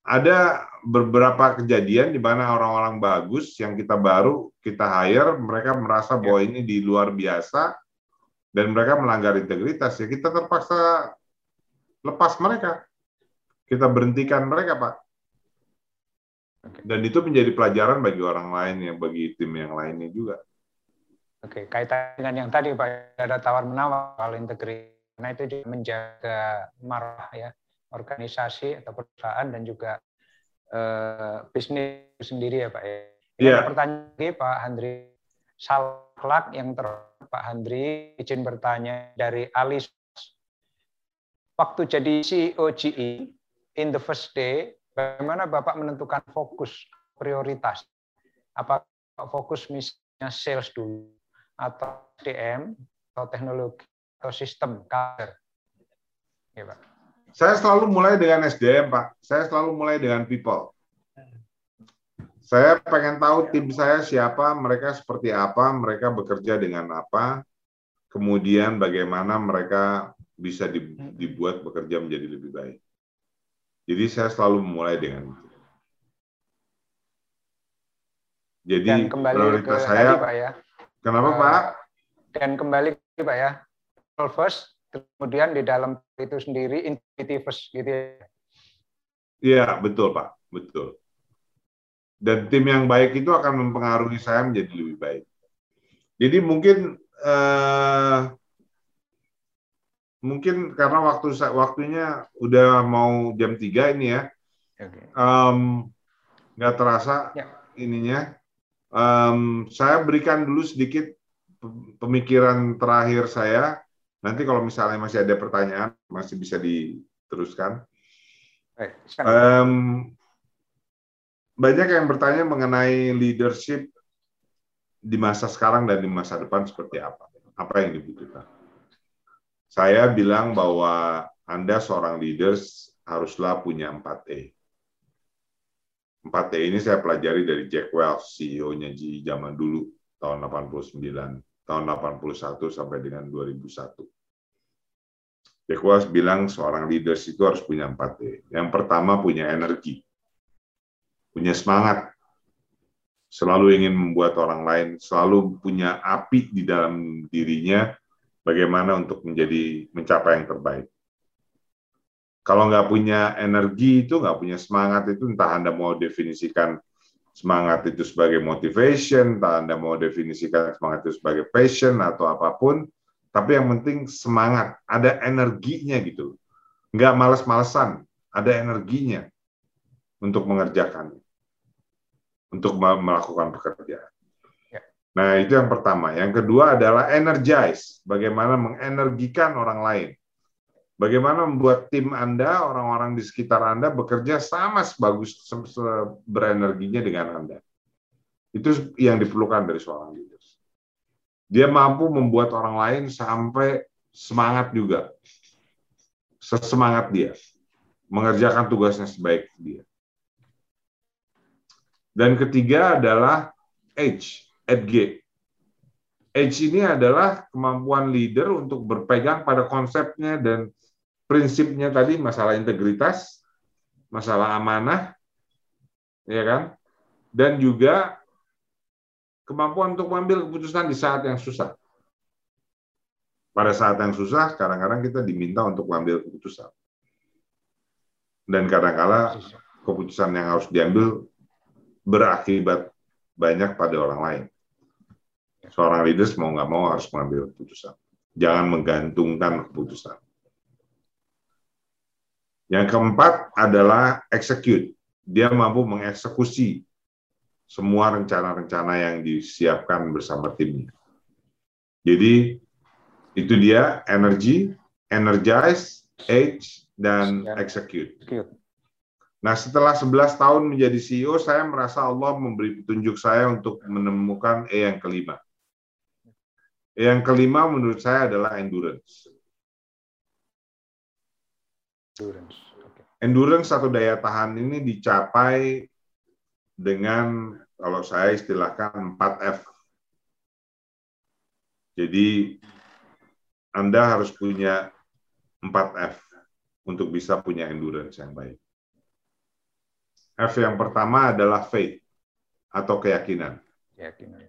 ada beberapa kejadian di mana orang-orang bagus yang kita baru kita hire mereka merasa bahwa ya. ini di luar biasa dan mereka melanggar integritas ya kita terpaksa lepas mereka. Kita berhentikan mereka, Pak. Dan itu menjadi pelajaran bagi orang lain yang bagi tim yang lainnya juga. Oke, kaitan dengan yang tadi Pak, ada tawar menawar kalau integritas, karena itu juga menjaga marah ya organisasi atau perusahaan dan juga eh, bisnis sendiri ya Pak ya. Ini yeah. ada pertanyaan lagi Pak Handri Salklak yang ter Pak Handri izin bertanya dari Alis waktu jadi CEO GE in the first day, bagaimana Bapak menentukan fokus prioritas? Apa fokus misalnya sales dulu atau SDM atau teknologi atau sistem kader? Ya, Pak. Saya selalu mulai dengan SDM, Pak. Saya selalu mulai dengan people. Saya pengen tahu tim saya siapa, mereka seperti apa, mereka bekerja dengan apa, kemudian bagaimana mereka bisa dibuat bekerja menjadi lebih baik. Jadi saya selalu memulai dengan itu. Jadi Dan kembali ke prioritas tadi saya, Pak ya. kenapa Eh, Pak? Dan kembali Pak ya. People first, kemudian di dalam itu sendiri first gitu ya. Iya, betul Pak, betul. Dan tim yang baik itu akan mempengaruhi saya menjadi lebih baik. Jadi mungkin eh, mungkin karena waktu waktunya udah mau jam 3 ini ya, Oke. em, nggak terasa Ya. ininya. Em, saya berikan dulu sedikit pe- pemikiran terakhir saya. Nanti kalau misalnya masih ada pertanyaan, masih bisa diteruskan. Silakan. Em, banyak yang bertanya mengenai leadership di masa sekarang dan di masa depan seperti apa? Apa yang dibutuhkan? Saya bilang bahwa Anda seorang leaders haruslah punya 4E. 4E ini saya pelajari dari Jack Welch, CEO-nya GE zaman dulu, tahun 89, tahun 81 sampai dengan 2001. Jack Welch bilang seorang leaders itu harus punya 4E. Yang pertama punya energi, punya semangat, selalu ingin membuat orang lain, selalu punya api di dalam dirinya, bagaimana untuk menjadi mencapai yang terbaik. Kalau nggak punya energi itu, nggak punya semangat itu, entah Anda mau definisikan semangat itu sebagai motivation, Anda mau definisikan semangat itu sebagai passion atau apa pun, tapi yang penting semangat, ada energinya gitu. Nggak males-malesan, ada energinya untuk mengerjakan, untuk melakukan pekerjaan. Ya. Nah, itu yang pertama. Yang kedua adalah energize, bagaimana mengenergikan orang lain. Bagaimana membuat tim Anda, orang-orang di sekitar Anda bekerja sama sebagus se- se- berenerginya dengan Anda. Itu yang diperlukan dari seorang leader. Dia mampu membuat orang lain sampai semangat juga. Sesemangat dia. Mengerjakan tugasnya sebaik dia. Dan ketiga adalah H, G. H ini adalah kemampuan leader untuk berpegang pada konsepnya dan prinsipnya tadi masalah integritas, masalah amanah, ya kan? Dan juga kemampuan untuk mengambil keputusan di saat yang susah. Pada saat yang susah, kadang-kadang kita diminta untuk mengambil keputusan. Dan kadang-kala keputusan yang harus diambil berakibat banyak pada orang lain. Seorang leaders mau nggak mau harus mengambil keputusan. Jangan menggantungkan keputusan. Yang keempat adalah execute. Dia mampu mengeksekusi semua rencana-rencana yang disiapkan bersama timnya. Jadi itu dia energy, energize, age, dan execute. Cute. Nah, setelah 11 tahun menjadi CEO, saya merasa Allah memberi petunjuk saya untuk menemukan E yang kelima. E yang kelima menurut saya adalah endurance. Endurance. Oke. Endurance atau daya tahan ini dicapai dengan kalau saya istilahkan 4F. Jadi Anda harus punya 4F untuk bisa punya endurance yang baik. F yang pertama adalah faith atau keyakinan. Keyakinan.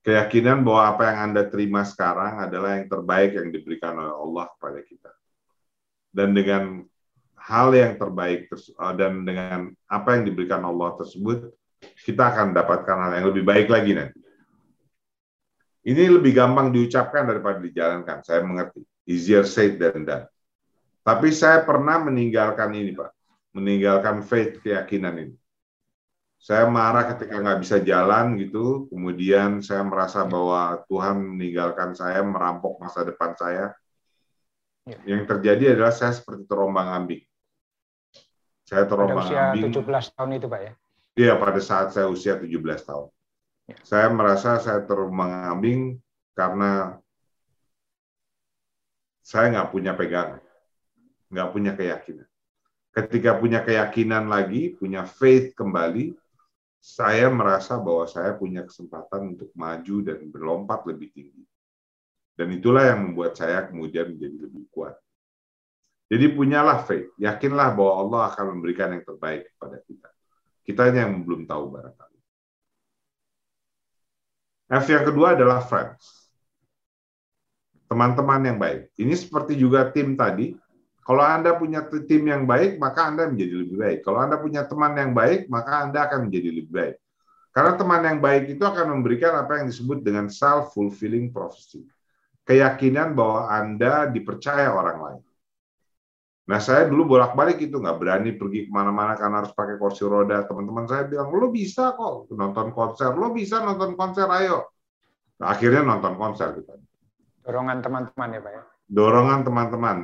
Keyakinan bahwa apa yang Anda terima sekarang adalah yang terbaik yang diberikan oleh Allah kepada kita. Dan dengan hal yang terbaik eh, dan dengan apa yang diberikan Allah tersebut, kita akan mendapatkan hal yang lebih baik lagi nanti. Ini lebih gampang diucapkan daripada dijalankan. Saya mengerti. Easier said than done. Tapi saya pernah meninggalkan ini, Pak. Meninggalkan faith, keyakinan ini. Saya marah ketika nggak bisa jalan gitu. Kemudian saya merasa bahwa Tuhan meninggalkan saya, merampok masa depan saya. Ya. Yang terjadi adalah saya seperti terombang ambing. Saya Pada terombang usia ambing. 17 tahun itu, Pak ya. Iya, pada saat saya usia 17 tahun. Ya. Saya merasa saya terombang-ambing karena saya nggak punya pegangan, nggak punya keyakinan. Ketika punya keyakinan lagi, punya faith kembali, saya merasa bahwa saya punya kesempatan untuk maju dan berlompat lebih tinggi. Dan itulah yang membuat saya kemudian menjadi lebih kuat. Jadi punyalah faith, yakinlah bahwa Allah akan memberikan yang terbaik kepada kita. Kita yang belum tahu barangkali. F yang kedua adalah friends. Teman-teman yang baik. Ini seperti juga tim tadi. Kalau Anda punya tim yang baik, maka Anda menjadi lebih baik. Kalau Anda punya teman yang baik, maka Anda akan menjadi lebih baik. Karena teman yang baik itu akan memberikan apa yang disebut dengan self-fulfilling prophecy. Keyakinan bahwa Anda dipercaya orang lain. Nah saya dulu bolak-balik itu nggak berani pergi ke mana-mana karena harus pakai kursi roda. Teman-teman saya bilang, lo bisa kok nonton konser, lo bisa nonton konser, ayo. Nah, akhirnya nonton konser kita. Dorongan teman-teman ya Pak ya? Dorongan teman-teman.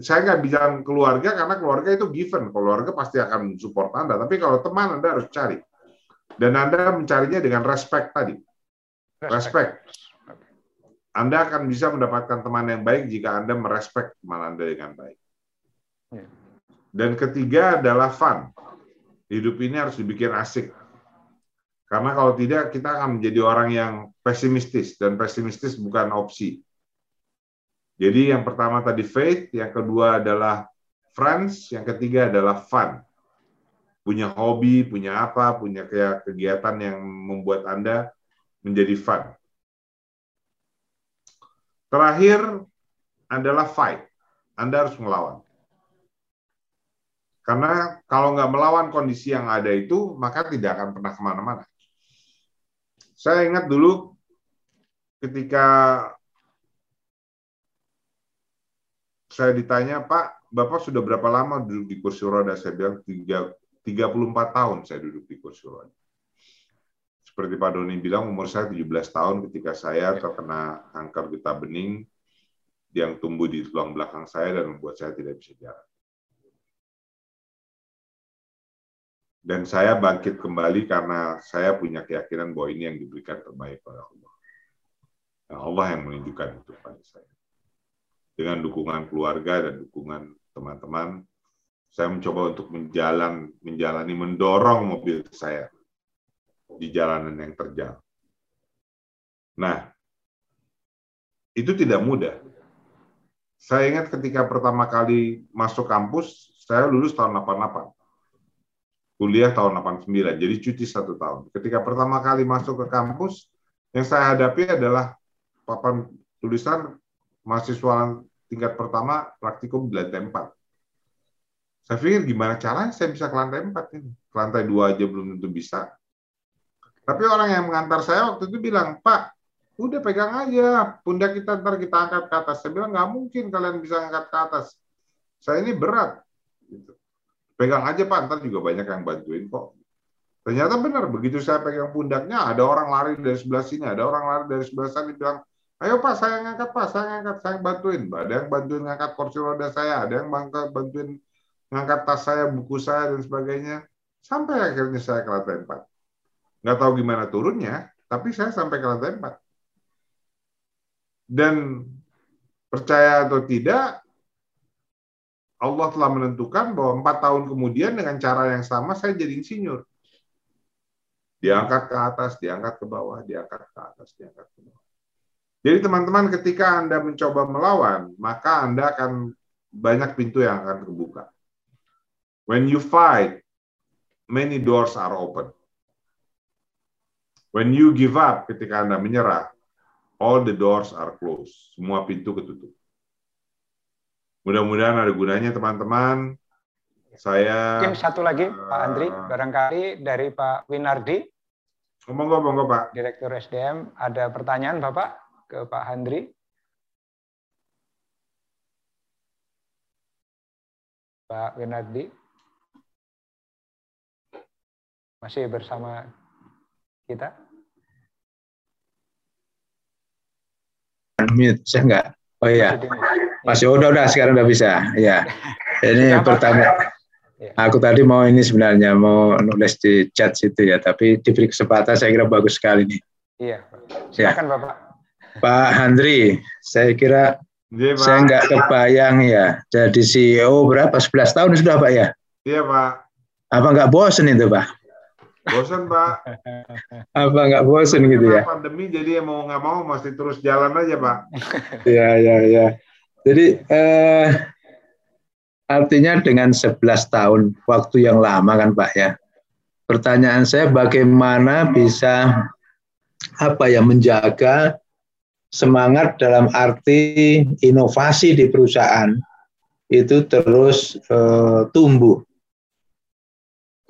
Saya nggak bilang keluarga karena keluarga itu given. Keluarga pasti akan support Anda. Tapi kalau teman Anda harus cari. Dan Anda mencarinya dengan respect tadi. Respect. Anda akan bisa mendapatkan teman yang baik jika Anda merespek teman Anda dengan baik. Ya. Dan ketiga adalah fun. Hidup ini harus dibikin asik. Karena kalau tidak, kita akan menjadi orang yang pesimistis. Dan pesimistis bukan opsi. Jadi yang pertama tadi faith, yang kedua adalah friends, yang ketiga adalah fun punya hobi, punya apa, punya kegiatan yang membuat Anda menjadi fun. Terakhir adalah fight. Anda harus melawan. Karena kalau nggak melawan kondisi yang ada itu, maka tidak akan pernah ke mana-mana. Saya ingat dulu ketika saya ditanya, Pak, Bapak sudah berapa lama duduk di kursi roda? Saya bilang tiga 34 tahun saya duduk di kursi roda. Seperti Pak Doni bilang, umur saya 17 tahun ketika saya terkena kanker getah bening yang tumbuh di tulang belakang saya dan membuat saya tidak bisa jalan. Dan saya bangkit kembali karena saya punya keyakinan bahwa ini yang diberikan terbaik oleh Allah. Nah, Allah yang menunjukkan itu pada saya. Dengan dukungan keluarga dan dukungan teman-teman, saya mencoba untuk menjalan, menjalani, mendorong mobil saya di jalanan yang terjal. Nah, itu tidak mudah. Saya ingat ketika pertama kali masuk kampus, saya lulus tahun 88. Kuliah tahun 89, jadi cuti satu tahun. Ketika pertama kali masuk ke kampus, yang saya hadapi adalah papan tulisan mahasiswa tingkat pertama praktikum di lantai 4 saya pikir gimana caranya saya bisa ke lantai 4 ini. Ke lantai 2 aja belum tentu bisa. Tapi orang yang mengantar saya waktu itu bilang, Pak, udah pegang aja, pundak kita ntar kita angkat ke atas. Saya bilang, nggak mungkin kalian bisa angkat ke atas. Saya ini berat. Gitu. Pegang aja Pak, ntar juga banyak yang bantuin kok. Ternyata benar, begitu saya pegang pundaknya, ada orang lari dari sebelah sini, ada orang lari dari sebelah sana, bilang, ayo Pak, saya ngangkat Pak, saya ngangkat, saya bantuin. Ada yang bantuin ngangkat kursi roda saya, ada yang bantuin ngangkat tas saya, buku saya, dan sebagainya. Sampai akhirnya saya ke lantai 4. Nggak tahu gimana turunnya, tapi saya sampai ke lantai 4. Dan percaya atau tidak, Allah telah menentukan bahwa empat tahun kemudian dengan cara yang sama saya jadi insinyur. Diangkat ke atas, diangkat ke bawah, diangkat ke atas, diangkat ke bawah. Jadi teman-teman ketika Anda mencoba melawan, maka Anda akan banyak pintu yang akan terbuka. When you fight, many doors are open. When you give up, ketika Anda menyerah, all the doors are closed. Semua pintu ketutup. Mudah-mudahan ada gunanya teman-teman. Saya mungkin satu lagi uh, Pak Andri, barangkali dari Pak Winardi. Monggo, monggo Pak. Direktur SDM, ada pertanyaan Bapak ke Pak Andri. Pak Winardi. masih bersama kita? Mute, saya enggak. Oh iya. Masih udah udah sekarang udah bisa. Ya. Ini Siapa? pertama. Ya. Aku tadi mau ini sebenarnya mau nulis di chat situ ya, tapi diberi kesempatan saya kira bagus sekali nih. Iya. Ya. Silakan ya. Bapak. Pak Handri, saya kira ya, Pak. saya nggak kebayang ya jadi CEO berapa 11 tahun sudah Pak ya? Iya Pak. Apa nggak bosen itu Pak? Bosan Pak. Apa nggak bosan gitu ya? Pandemi jadi mau nggak mau masih terus jalan aja Pak. Iya iya iya. Jadi eh, artinya dengan 11 tahun waktu yang lama kan Pak ya. Pertanyaan saya bagaimana bisa apa ya menjaga semangat dalam arti inovasi di perusahaan itu terus uh, tumbuh.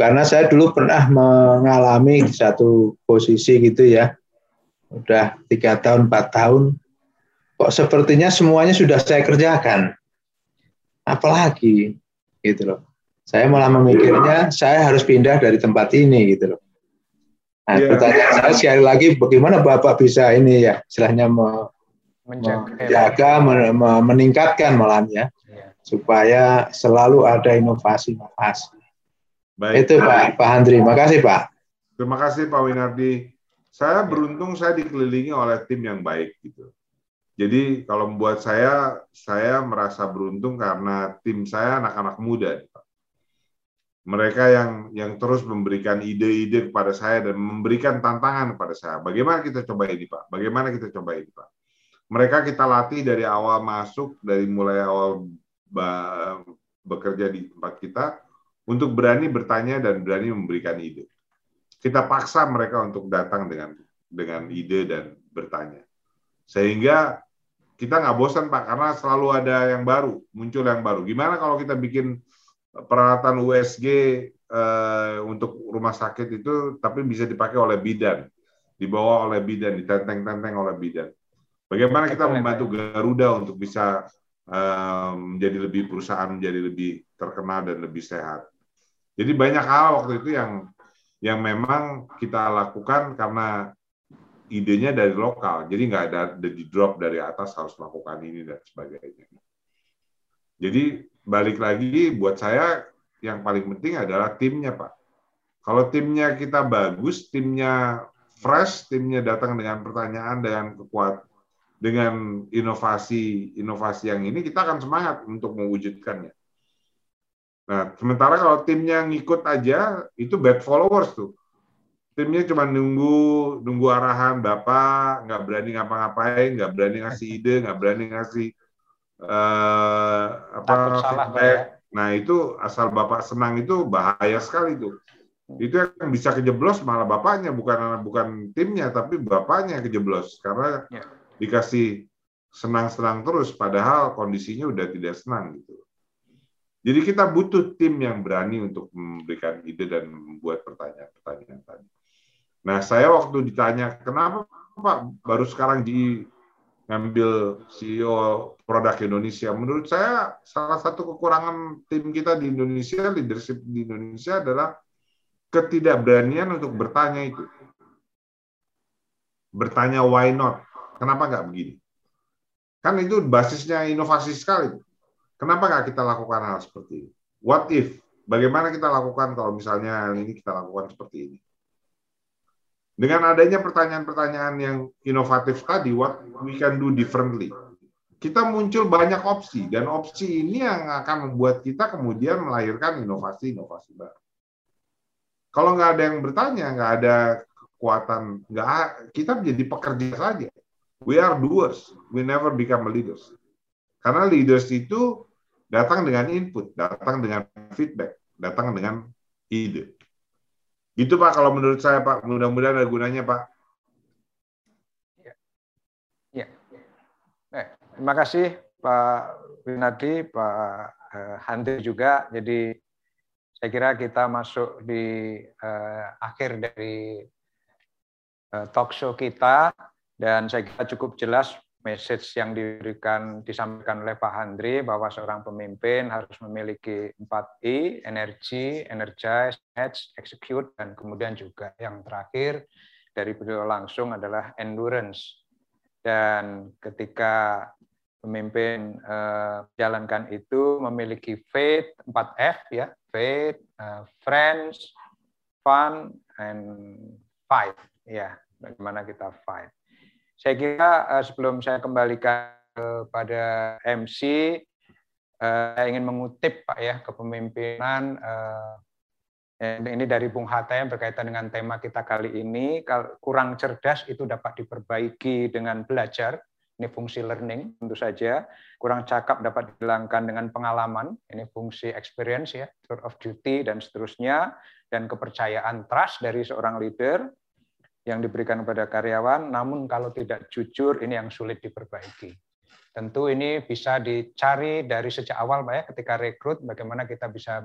Karena saya dulu pernah mengalami satu posisi gitu ya, udah tiga tahun, empat tahun, kok sepertinya semuanya sudah saya kerjakan. Apalagi gitu loh. Saya malah memikirnya saya harus pindah dari tempat ini gitu loh. Nah, yeah. pertanyaan saya sekali lagi, bagaimana Bapak bisa ini ya, istilahnya me, menjaga, men, meningkatkan malahnya, yeah. supaya selalu ada inovasi-inovasi. Baik. Itu Pak, Pak Handri. Terima kasih Pak. Terima kasih Pak Winardi. Saya beruntung saya dikelilingi oleh tim yang baik gitu. Jadi kalau membuat saya, saya merasa beruntung karena tim saya anak-anak muda. Mereka yang yang terus memberikan ide-ide kepada saya dan memberikan tantangan kepada saya. Bagaimana kita coba ini Pak? Bagaimana kita coba ini Pak? Mereka kita latih dari awal masuk, dari mulai awal bekerja di tempat kita, untuk berani bertanya dan berani memberikan ide. Kita paksa mereka untuk datang dengan dengan ide dan bertanya. Sehingga kita nggak bosan Pak, karena selalu ada yang baru, muncul yang baru. Gimana kalau kita bikin peralatan USG eh, untuk rumah sakit itu, tapi bisa dipakai oleh bidan, dibawa oleh bidan, ditenteng-tenteng oleh bidan. Bagaimana kita membantu Garuda untuk bisa eh, menjadi lebih perusahaan menjadi lebih terkenal dan lebih sehat. Jadi banyak hal waktu itu yang yang memang kita lakukan karena idenya dari lokal. Jadi nggak ada di drop dari atas harus melakukan ini dan sebagainya. Jadi balik lagi buat saya yang paling penting adalah timnya Pak. Kalau timnya kita bagus, timnya fresh, timnya datang dengan pertanyaan dengan kekuat dengan inovasi inovasi yang ini kita akan semangat untuk mewujudkannya. Nah, sementara kalau timnya ngikut aja, itu bad followers tuh. Timnya cuma nunggu nunggu arahan bapak, nggak berani ngapa-ngapain, nggak berani ngasih ide, nggak berani ngasih uh, apa feedback. Ya. Nah itu asal bapak senang itu bahaya sekali tuh. Itu yang bisa kejeblos malah bapaknya, bukan bukan timnya, tapi bapaknya kejeblos karena ya. dikasih senang-senang terus, padahal kondisinya udah tidak senang gitu. Jadi kita butuh tim yang berani untuk memberikan ide dan membuat pertanyaan-pertanyaan tadi. Nah, saya waktu ditanya, kenapa Pak baru sekarang di ngambil CEO produk Indonesia? Menurut saya salah satu kekurangan tim kita di Indonesia, leadership di Indonesia adalah ketidakberanian untuk bertanya itu. Bertanya why not? Kenapa nggak begini? Kan itu basisnya inovasi sekali. Kenapa nggak kita lakukan hal seperti ini? What if? Bagaimana kita lakukan kalau misalnya ini kita lakukan seperti ini? Dengan adanya pertanyaan-pertanyaan yang inovatif tadi, what we can do differently? Kita muncul banyak opsi, dan opsi ini yang akan membuat kita kemudian melahirkan inovasi-inovasi baru. Kalau nggak ada yang bertanya, nggak ada kekuatan, nggak kita menjadi pekerja saja. We are doers, we never become leaders. Karena leaders itu datang dengan input, datang dengan feedback, datang dengan ide. Itu Pak kalau menurut saya Pak, mudah-mudahan ada gunanya Pak. Ya. ya. Eh, terima kasih Pak Winadi, Pak eh, Handi juga. Jadi saya kira kita masuk di uh, akhir dari uh, talk show kita dan saya kira cukup jelas message yang diberikan disampaikan oleh Pak Handri bahwa seorang pemimpin harus memiliki 4 I, energi, energize, edge, execute, dan kemudian juga yang terakhir dari beliau langsung adalah endurance. Dan ketika pemimpin uh, menjalankan itu memiliki faith, 4 F ya, faith, uh, friends, fun, and fight. Ya, bagaimana kita fight. Saya kira uh, sebelum saya kembalikan kepada MC, eh, saya ingin mengutip Pak ya kepemimpinan uh, ini dari Bung Hatta yang berkaitan dengan tema kita kali ini. Kurang cerdas itu dapat diperbaiki dengan belajar. Ini fungsi learning tentu saja. Kurang cakap dapat dihilangkan dengan pengalaman. Ini fungsi experience ya, tour of duty dan seterusnya. Dan kepercayaan trust dari seorang leader yang diberikan kepada karyawan, namun kalau tidak jujur ini yang sulit diperbaiki. Tentu ini bisa dicari dari sejak awal Pak ya, ketika rekrut bagaimana kita bisa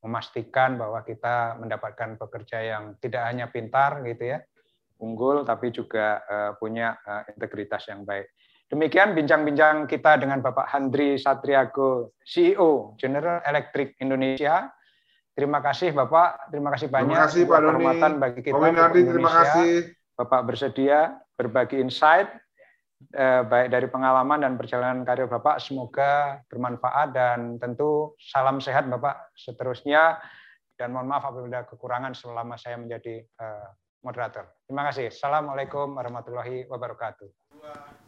memastikan bahwa kita mendapatkan pekerja yang tidak hanya pintar gitu ya, unggul tapi juga eh, punya eh, integritas yang baik. Demikian bincang-bincang kita dengan Bapak Handri Satriago, CEO General Electric Indonesia. Terima kasih Bapak, terima kasih banyak. Terima kasih Pak Doni. bagi kita. Doni, terima kasih. Bapak bersedia berbagi insight eh, baik dari pengalaman dan perjalanan karir Bapak. Semoga bermanfaat dan tentu salam sehat Bapak seterusnya. Dan mohon maaf apabila kekurangan selama saya menjadi eh, moderator. Terima kasih. Assalamualaikum warahmatullahi wabarakatuh.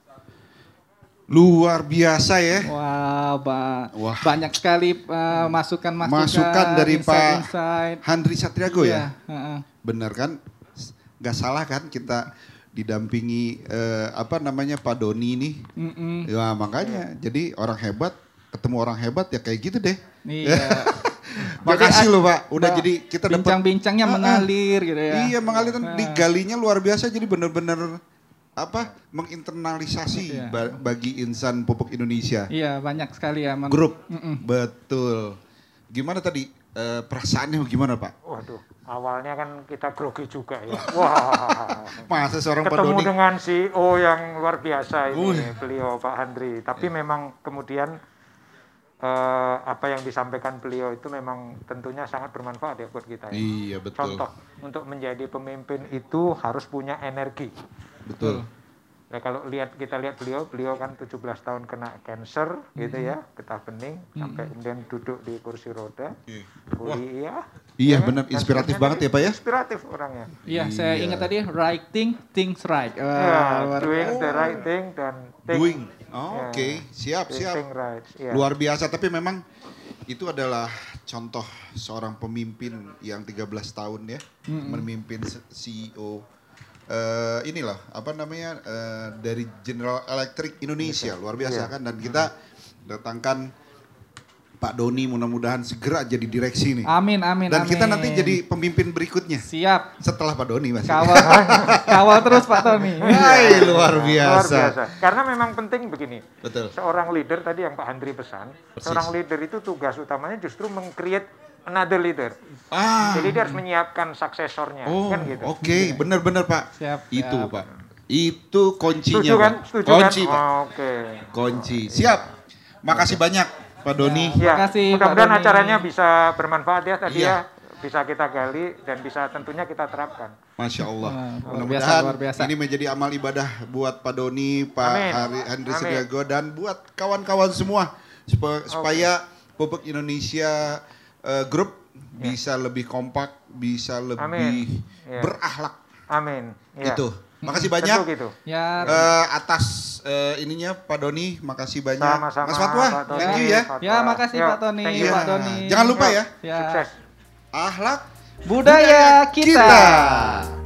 Luar biasa ya. Wah, ba Wah. banyak sekali uh, masukan-masukan Masukan dari Pak insight. Handri Satriago ya. Iya, heeh. Benar kan? Gak salah kan kita didampingi eh, apa namanya Pak Doni ini. Mm-mm. Ya makanya. Jadi orang hebat ketemu orang hebat ya kayak gitu deh. Iya. [laughs] Makasih loh Pak. Udah jadi kita dapat Bincang-bincangnya mengalir gitu ya. Iya mengalir dan Ah. digalinya luar biasa jadi benar-benar apa menginternalisasi ba- bagi insan pupuk Indonesia. Iya, banyak sekali ya. Man- Grup. Mm-mm. Betul. Gimana tadi eh, perasaannya gimana Pak? Waduh, awalnya kan kita grogi juga ya. [laughs] Wah, Masa seorang ketemu Doni dengan CEO yang luar biasa ini, Wih. beliau Pak Handri. Tapi memang kemudian eh, apa yang disampaikan beliau itu memang tentunya sangat bermanfaat ya buat kita. Ya. Iya betul. Contoh, untuk menjadi pemimpin itu harus punya energi. Betul. Nah kalau lihat kita lihat beliau, beliau kan 17 tahun kena cancer gitu ya, getah bening, sampai kemudian duduk di kursi roda, Iya. pulih ya. Iya kan? benar inspiratif banget tadi ya Pak ya. Inspiratif orangnya. Iya, saya Iya. ingat tadi writing things right. Wah, Ya, luar doing the right thing dan think, Doing. Oh, Ya. Oke, siap siap. think right. Ya. Luar biasa tapi memang itu adalah contoh seorang pemimpin yang 13 tahun ya memimpin se- CEO eh inilah apa namanya eh, dari General Electric Indonesia luar biasa Iya. kan dan kita datangkan Pak Doni mudah-mudahan segera jadi direksi nih Amin, amin, dan kita amin. nanti jadi pemimpin berikutnya siap. setelah Pak Doni mas Kawal, [laughs] kawal terus Pak Tony. Hai, luar Luar biasa. biasa. Karena memang penting begini. betul Seorang leader tadi yang Pak Handri pesan, Persis. seorang leader itu tugas utamanya justru meng-create another leader. ah Jadi dia harus menyiapkan suksesornya, Oh, kan gitu. oke, benar-benar Pak. Siap, Itu siap. Pak. Itu kuncinya. Setuju kan? Pak. Setuju Kunci, kan? Pak. Oh, Oke. Kunci. Siap. Makasih banyak, Pak Doni. Ya, kasih, Pak mudah-mudahan acaranya bisa bermanfaat ya tadi Iya. ya. Bisa kita gali dan bisa tentunya kita terapkan. Masya Allah. Luar Mudah-mudahan biasa, luar biasa. ini menjadi amal ibadah buat Pak Doni, Pak Amin. Amin. Setiago, dan buat kawan-kawan semua. Supa- Supaya Pupuk Indonesia eh, Group bisa lebih kompak, bisa lebih Amin. Iya. berakhlak. Amin. Ya. Itu. Makasih banyak. Tentu gitu. Ya, Eh, atas eh, ininya Pak Doni, makasih banyak. Sama-sama. Mas Fatwa, Pak Tony, thank you ya. Fatwa. ya makasih Yuk, Pak Tony, thank you. Pak. Doni. Jangan lupa ya, Ya. Sukses. akhlak Budaya kita. kita.